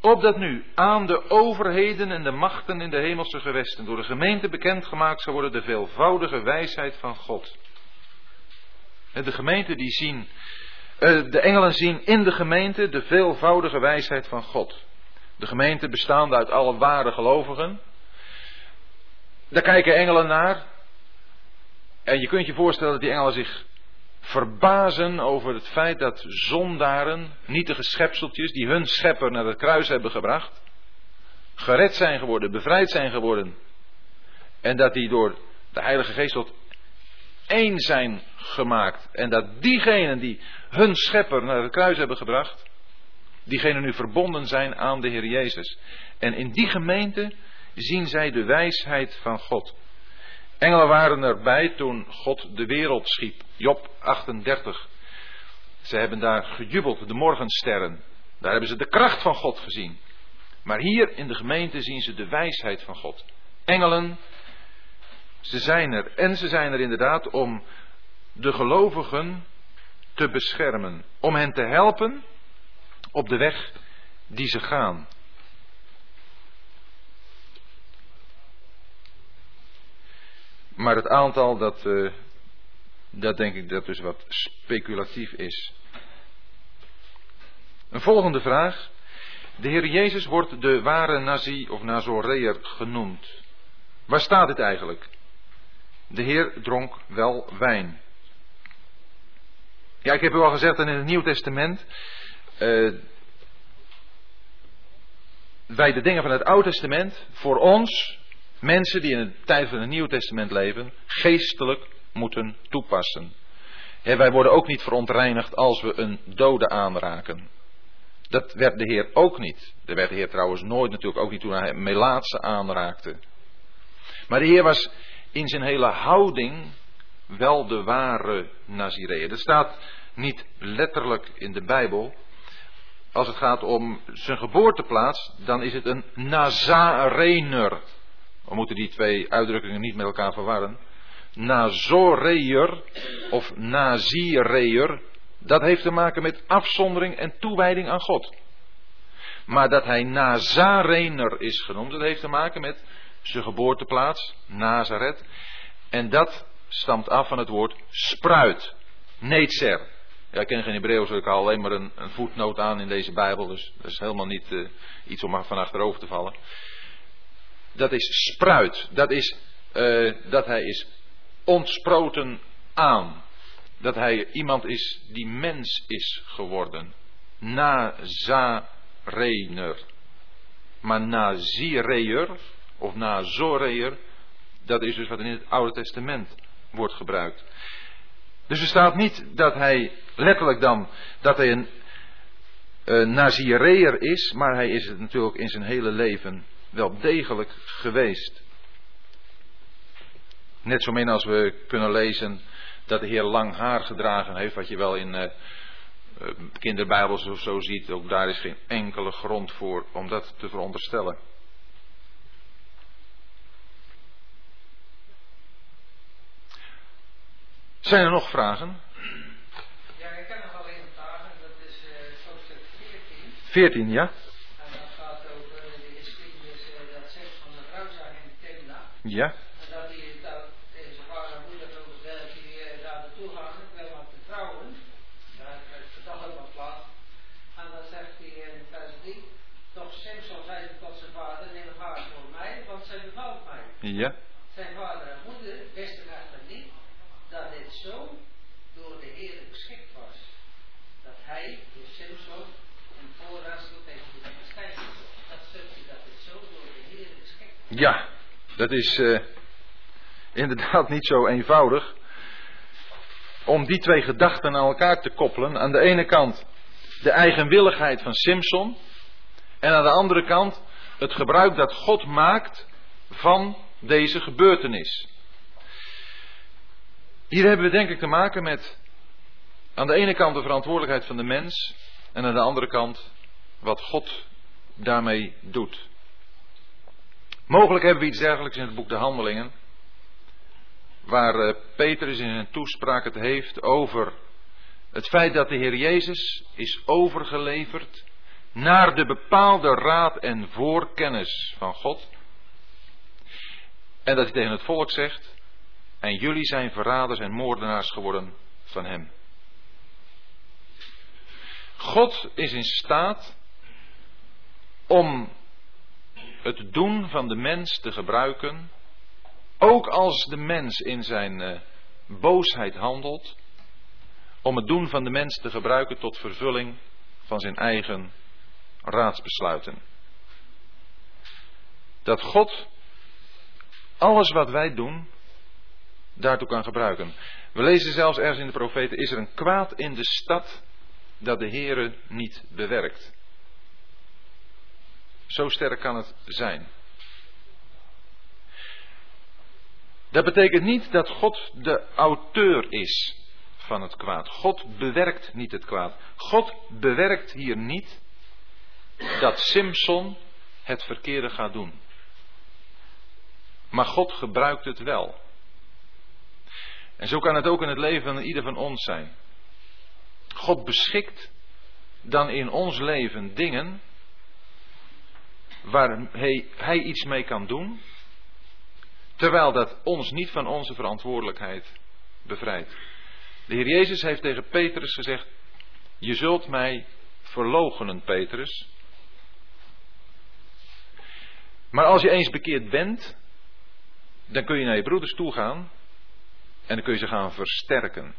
Opdat nu aan de overheden en de machten in de hemelse gewesten door de gemeente bekendgemaakt zou worden de veelvoudige wijsheid van God. De gemeente die zien, eh, de engelen zien in de gemeente de veelvoudige wijsheid van God. De gemeente bestaande uit alle ware gelovigen. Daar kijken engelen naar. En je kunt je voorstellen dat die engelen zich verbazen over het feit dat zondaren, nietige schepseltjes die hun schepper naar het kruis hebben gebracht, gered zijn geworden, bevrijd zijn geworden. En dat die door de Heilige Geest tot één zijn gemaakt. En dat diegenen die hun schepper naar het kruis hebben gebracht, diegenen nu verbonden zijn aan de Heer Jezus. En in die gemeente zien zij de wijsheid van God. Engelen waren erbij toen God de wereld schiep. Job 38. Ze hebben daar gejubeld, de morgensterren. Daar hebben ze de kracht van God gezien. Maar hier in de gemeente zien ze de wijsheid van God. Engelen, ze zijn er. En ze zijn er inderdaad om de gelovigen te beschermen. Om hen te helpen op de weg die ze gaan. Maar het aantal, dat, uh, dat denk ik dat dus wat speculatief is. Een volgende vraag. De Heer Jezus wordt de ware Nazi of Nazoreer genoemd. Waar staat dit eigenlijk? De Heer dronk wel wijn. Ja, ik heb u al gezegd dat in het Nieuw Testament uh, wij de dingen van het Oude Testament voor ons Mensen die in de tijd van het Nieuwe Testament leven, geestelijk moeten toepassen. wij worden ook niet verontreinigd als we een dode aanraken. Dat werd de Heer ook niet. Dat werd de Heer trouwens nooit natuurlijk ook niet toen hij Melaatse aanraakte. Maar de Heer was in zijn hele houding wel de ware Nazireër. Dat staat niet letterlijk in de Bijbel. Als het gaat om zijn geboorteplaats, dan is het een Nazarener. We moeten die twee uitdrukkingen niet met elkaar verwarren. Nazoreer of Nazireer, dat heeft te maken met afzondering en toewijding aan God. Maar dat hij Nazarener is genoemd, dat heeft te maken met zijn geboorteplaats, Nazareth. En dat stamt af van het woord spruit, Netzer. Ja, ik ken geen Hebreeuws, dus ik haal alleen maar een, voetnoot aan in deze Bijbel, dus dat is helemaal niet uh, iets om van achterover te vallen dat is spruit. Dat is uh, dat hij is ontsproten aan. Dat hij iemand is die mens is geworden. Nazarener. Maar Nazireer of Nazoreer, dat is dus wat in het Oude Testament wordt gebruikt. Dus er staat niet dat hij letterlijk dan dat hij een uh, Nazireer is, maar hij is het natuurlijk in zijn hele leven wel degelijk geweest. Net zo min als we kunnen lezen dat de Heer lang haar gedragen heeft, wat je wel in uh, kinderbijbels of zo ziet. Ook daar is geen enkele grond voor om dat te veronderstellen. Zijn er nog vragen? Ja, ik heb nog alleen vragen. Dat is uh, hoofdstuk 14. 14, ja. Ja. Dat hij dat eh, deze vader en moeder wilde dat die daar naartoe met hem wat vertrouwen, Daar heeft dat helemaal plat, En dan zegt hij in vers 3, toch Simpson zei tot zijn vader, neem haar voor mij, want zij bevalt mij. Ja. Zijn vader en moeder wisten echter niet dat dit zo door de Heer geschikt was. Dat hij, de Simpson, een voorraadsel tegen de verschijning. Dat stukje dat dit zo door de Heer geschikt was. Ja dat is uh, inderdaad niet zo eenvoudig. Om die twee gedachten aan elkaar te koppelen. Aan de ene kant de eigenwilligheid van Simpson. En aan de andere kant het gebruik dat God maakt van deze gebeurtenis. Hier hebben we denk ik te maken met aan de ene kant de verantwoordelijkheid van de mens en aan de andere kant wat God daarmee doet. Mogelijk hebben we iets dergelijks in het boek De Handelingen, waar uh, Petrus in zijn toespraak het heeft over het feit dat de Heer Jezus is overgeleverd naar de bepaalde raad en voorkennis van God. En dat hij tegen het volk zegt, en jullie zijn verraders en moordenaars geworden van hem. God is in staat om het doen van de mens te gebruiken, ook als de mens in zijn uh, boosheid handelt, om het doen van de mens te gebruiken tot vervulling van zijn eigen raadsbesluiten. Dat God alles wat wij doen daartoe kan gebruiken. We lezen zelfs ergens in de profeten: is er een kwaad in de stad dat de Heere niet bewerkt. Zo sterk kan het zijn. Dat betekent niet dat God de auteur is van het kwaad. God bewerkt niet het kwaad. God bewerkt hier niet dat Simpson het verkeerde gaat doen. Maar God gebruikt het wel. En zo kan het ook in het leven van ieder van ons zijn. God beschikt dan in ons leven dingen waar hij, hij iets mee kan doen, terwijl dat ons niet van onze verantwoordelijkheid bevrijdt. De Heer Jezus heeft tegen Petrus gezegd: Je zult mij verloochenen, Petrus. Maar als je eens bekeerd bent, dan kun je naar je broeders toe gaan en dan kun je ze gaan versterken.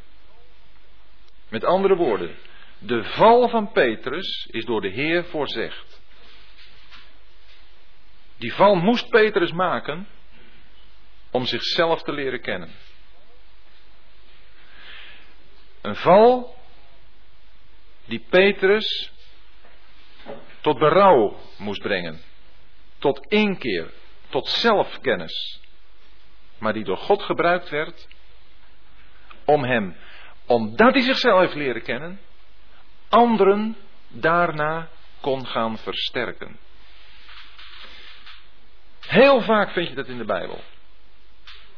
Met andere woorden, de val van Petrus is door de Heer voorzegd. Die val moest Petrus maken om zichzelf te leren kennen. Een val die Petrus tot berouw moest brengen, tot inkeer, tot zelfkennis, maar die door God gebruikt werd om hem, omdat hij zichzelf heeft leren kennen, anderen daarna kon gaan versterken. Heel vaak vind je dat in de Bijbel.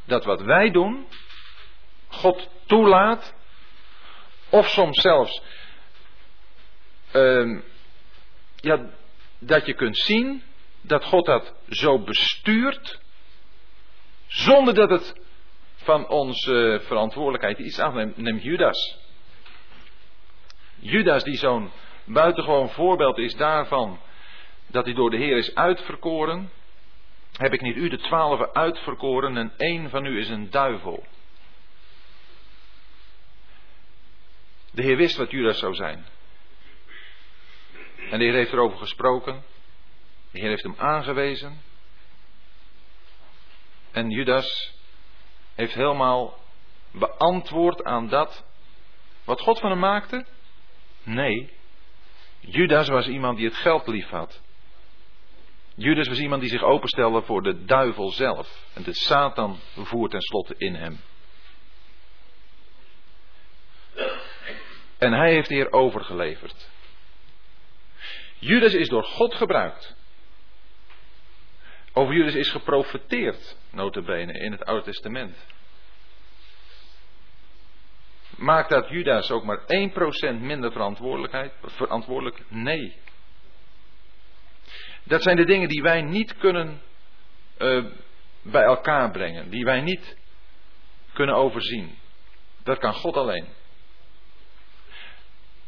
Dat wat wij doen, God toelaat, of soms zelfs, uh, ja, dat je kunt zien dat God dat zo bestuurt, zonder dat het van onze verantwoordelijkheid iets afneemt. Neem Judas. Judas die zo'n buitengewoon voorbeeld is daarvan dat hij door de Heer is uitverkoren. Heb ik niet u de twaalf uitverkoren en één van u is een duivel. De Heer wist wat Judas zou zijn. En de Heer heeft erover gesproken. De Heer heeft hem aangewezen. En Judas heeft helemaal beantwoord aan dat wat God van hem maakte? Nee. Judas was iemand die het geld lief had. Judas was iemand die zich openstelde voor de duivel zelf. En de Satan voert tenslotte in hem. En hij heeft hier overgeleverd. Judas is door God gebruikt. Over Judas is geprofeteerd, notabene, in het Oude Testament. Maakt dat Judas ook maar 1% minder verantwoordelijkheid, verantwoordelijk? Nee. Dat zijn de dingen die wij niet kunnen uh, bij elkaar brengen, die wij niet kunnen overzien. Dat kan God alleen.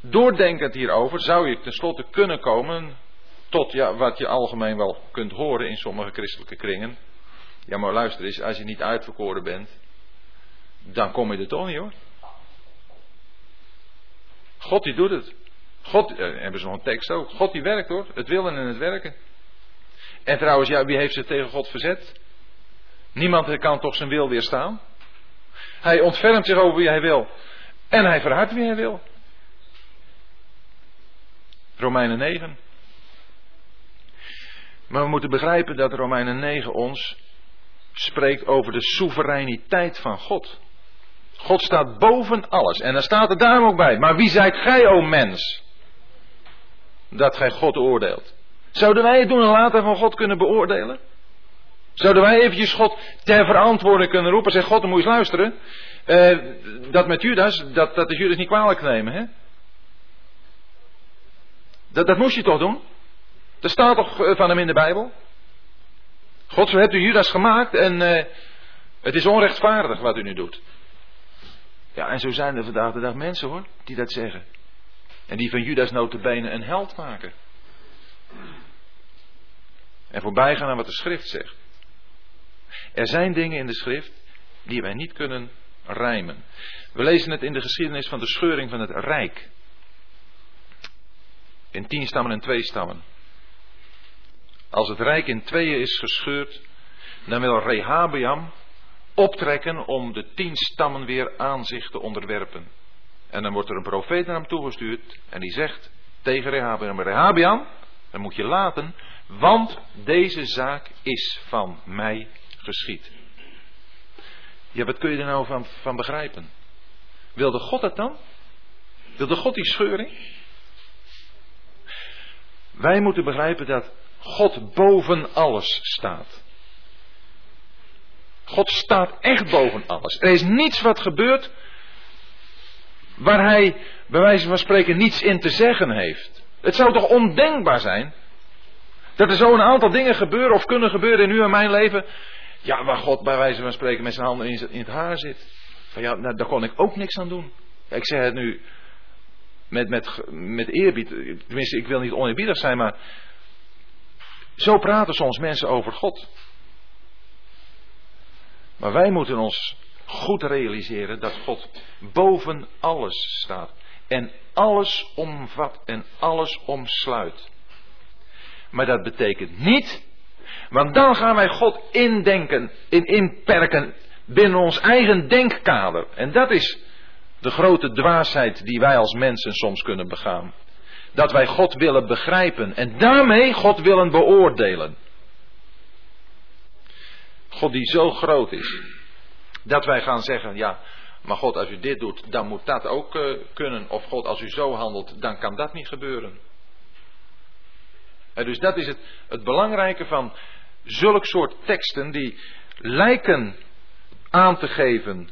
Doordenkend hierover zou je tenslotte kunnen komen tot ja, wat je algemeen wel kunt horen in sommige christelijke kringen. Ja, maar luister eens, als je niet uitverkoren bent, dan kom je er toch niet hoor. God die doet het. God, eh, hebben ze nog een tekst ook. God die werkt hoor. Het willen en het werken. En trouwens, ja, wie heeft zich tegen God verzet? Niemand kan toch zijn wil weerstaan? Hij ontfermt zich over wie hij wil. En hij verhardt wie hij wil. Romeinen 9. Maar we moeten begrijpen dat Romeinen 9 ons spreekt over de soevereiniteit van God. God staat boven alles. En dan staat er daarom ook bij. Maar wie zijt gij, o mens? Dat gij God oordeelt. Zouden wij het doen en later van God kunnen beoordelen? Zouden wij eventjes God ter verantwoording kunnen roepen? Zeg God, dan moet je eens luisteren. Uh, dat met Judas, dat, dat is Judas niet kwalijk nemen, hè? Dat, dat moest je toch doen? Dat staat toch eh, van hem in de Bijbel? God, zo hebt u Judas gemaakt en uh, het is onrechtvaardig wat u nu doet. Ja, en zo zijn er vandaag de dag mensen hoor, die dat zeggen. En die van Judas notabene een held maken. En voorbij gaan aan wat de schrift zegt. Er zijn dingen in de schrift die wij niet kunnen rijmen. We lezen het in de geschiedenis van de scheuring van het rijk. In tien stammen en twee stammen. Als het rijk in tweeën is gescheurd, dan wil Rehabeam optrekken om de tien stammen weer aan zich te onderwerpen. En dan wordt er een profeet naar hem toegestuurd en die zegt tegen Rehabeam, Rehabeam, dan moet je laten, want deze zaak is van mij geschied. Ja, wat kun je er nou van, van begrijpen? Wilde God dat dan? Wilde God die scheuring? Wij moeten begrijpen dat God boven alles staat. God staat echt boven alles. Er is niets wat gebeurt waar hij, bij wijze van spreken, niets in te zeggen heeft. Het zou toch ondenkbaar zijn dat er zo een aantal dingen gebeuren of kunnen gebeuren in uw en mijn leven. Ja, waar God bij wijze van spreken met zijn handen in het haar zit. Van ja, nou, daar kon ik ook niks aan doen. ik zeg het nu met, met, met eerbied. Tenminste, ik wil niet oneerbiedig zijn, maar zo praten soms mensen over God. Maar wij moeten ons goed realiseren dat God boven alles staat. En alles omvat en alles omsluit. Maar dat betekent niet, want dan gaan wij God indenken, in inperken binnen ons eigen denkkader. En dat is de grote dwaasheid die wij als mensen soms kunnen begaan. Dat wij God willen begrijpen en daarmee God willen beoordelen. God die zo groot is, dat wij gaan zeggen, ja, maar God als u dit doet, dan moet dat ook uh, kunnen. Of God als u zo handelt, dan kan dat niet gebeuren. En dus dat is het, het belangrijke van zulk soort teksten die lijken aan te geven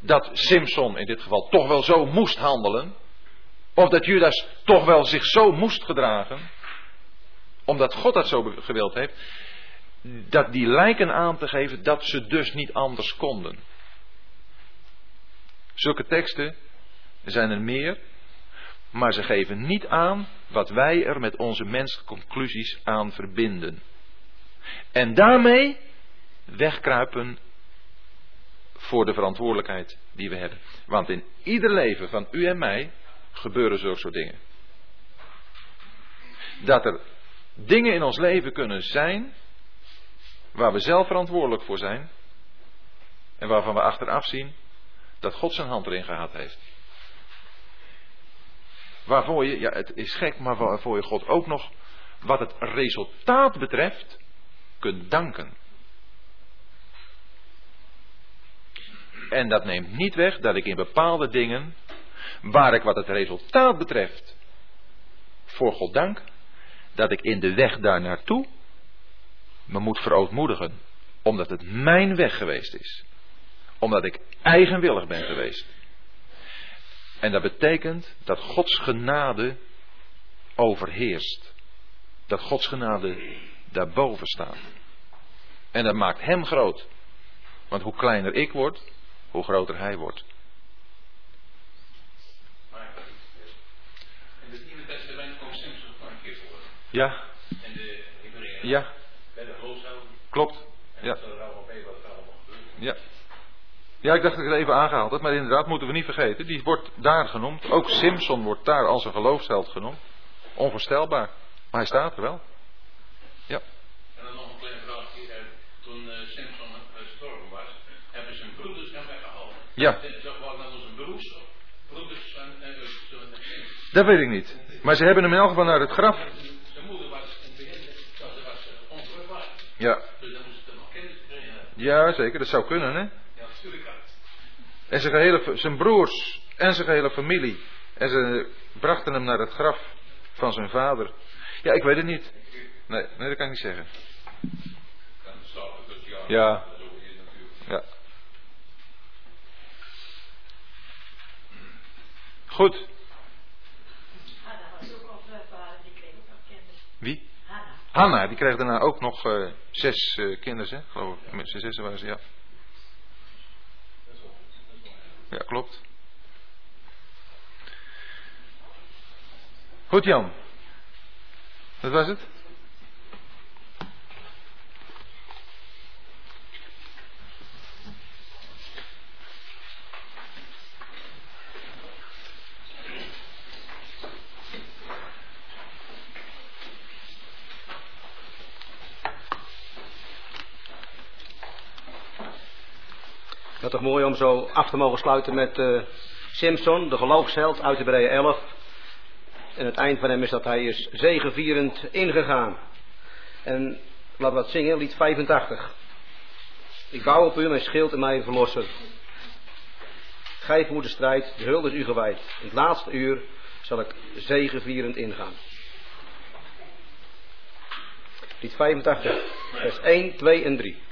dat Simpson in dit geval toch wel zo moest handelen. Of dat Judas toch wel zich zo moest gedragen. Omdat God dat zo gewild heeft. Dat die lijken aan te geven dat ze dus niet anders konden. Zulke teksten zijn er meer. Maar ze geven niet aan wat wij er met onze menselijke conclusies aan verbinden. En daarmee wegkruipen voor de verantwoordelijkheid die we hebben. Want in ieder leven van u en mij gebeuren zulke soort dingen. Dat er dingen in ons leven kunnen zijn waar we zelf verantwoordelijk voor zijn en waarvan we achteraf zien dat God zijn hand erin gehad heeft. Waarvoor je, ja het is gek, maar waarvoor je God ook nog wat het resultaat betreft kunt danken. En dat neemt niet weg dat ik in bepaalde dingen, waar ik wat het resultaat betreft, voor God dank, dat ik in de weg daar naartoe me moet verootmoedigen. Omdat het mijn weg geweest is. Omdat ik eigenwillig ben geweest. En dat betekent dat Gods genade overheerst. Dat Gods genade daarboven staat. En dat maakt hem groot. Want hoe kleiner ik word, hoe groter hij wordt. Maar in het Nieuwe Testament komt Simpson nog een keer voor. Ja. En de Hebreeën. Ja. Klopt. Ja. ja. Ja, ik dacht dat ik het even aangehaald had, maar inderdaad moeten we niet vergeten. Die wordt daar genoemd. Ook Simpson wordt daar als een geloofsheld genoemd. Onvoorstelbaar. Maar hij staat er wel. Ja. En dan nog een klein vraagje. Toen eh, Simpson eh, gestorven was, hebben zijn broeders hem weggehaald. Ja. Dat was dan zijn broers. Broeders eh, Dat weet ik niet. Maar ze hebben hem in elk geval naar het graf. Zijn moeder was in het begin, dat was onvruchtbaar. Ja ja zeker, dat zou kunnen hè. Ja, natuurlijk. En zijn, gehele, zijn broers en zijn gehele familie. En ze brachten hem naar het graf van zijn vader. Ja, ik weet het niet. Nee, nee dat kan ik niet zeggen. Ja. Ja. Goed. Kinderen. Wie? Hanna. Hanna, die kreeg daarna ook nog eh, zes eh, kinderen, hè? geloof ik. Met z'n zessen waren ze, ja. Ja, klopt. Goed, Jan. Dat was het? Dat is toch mooi om zo af te mogen sluiten met eh, Simpson, de geloofsheld uit Hebreeën 11. En het eind van hem is dat hij is zegevierend ingegaan. En laten we zingen, lied 85. Ik bouw op u, mijn schild en mijn verlosser. Gij voert de strijd, de hulde is u gewijd. In het laatste uur zal ik zegevierend ingaan. Lied 85, vers 1, 2 en 3.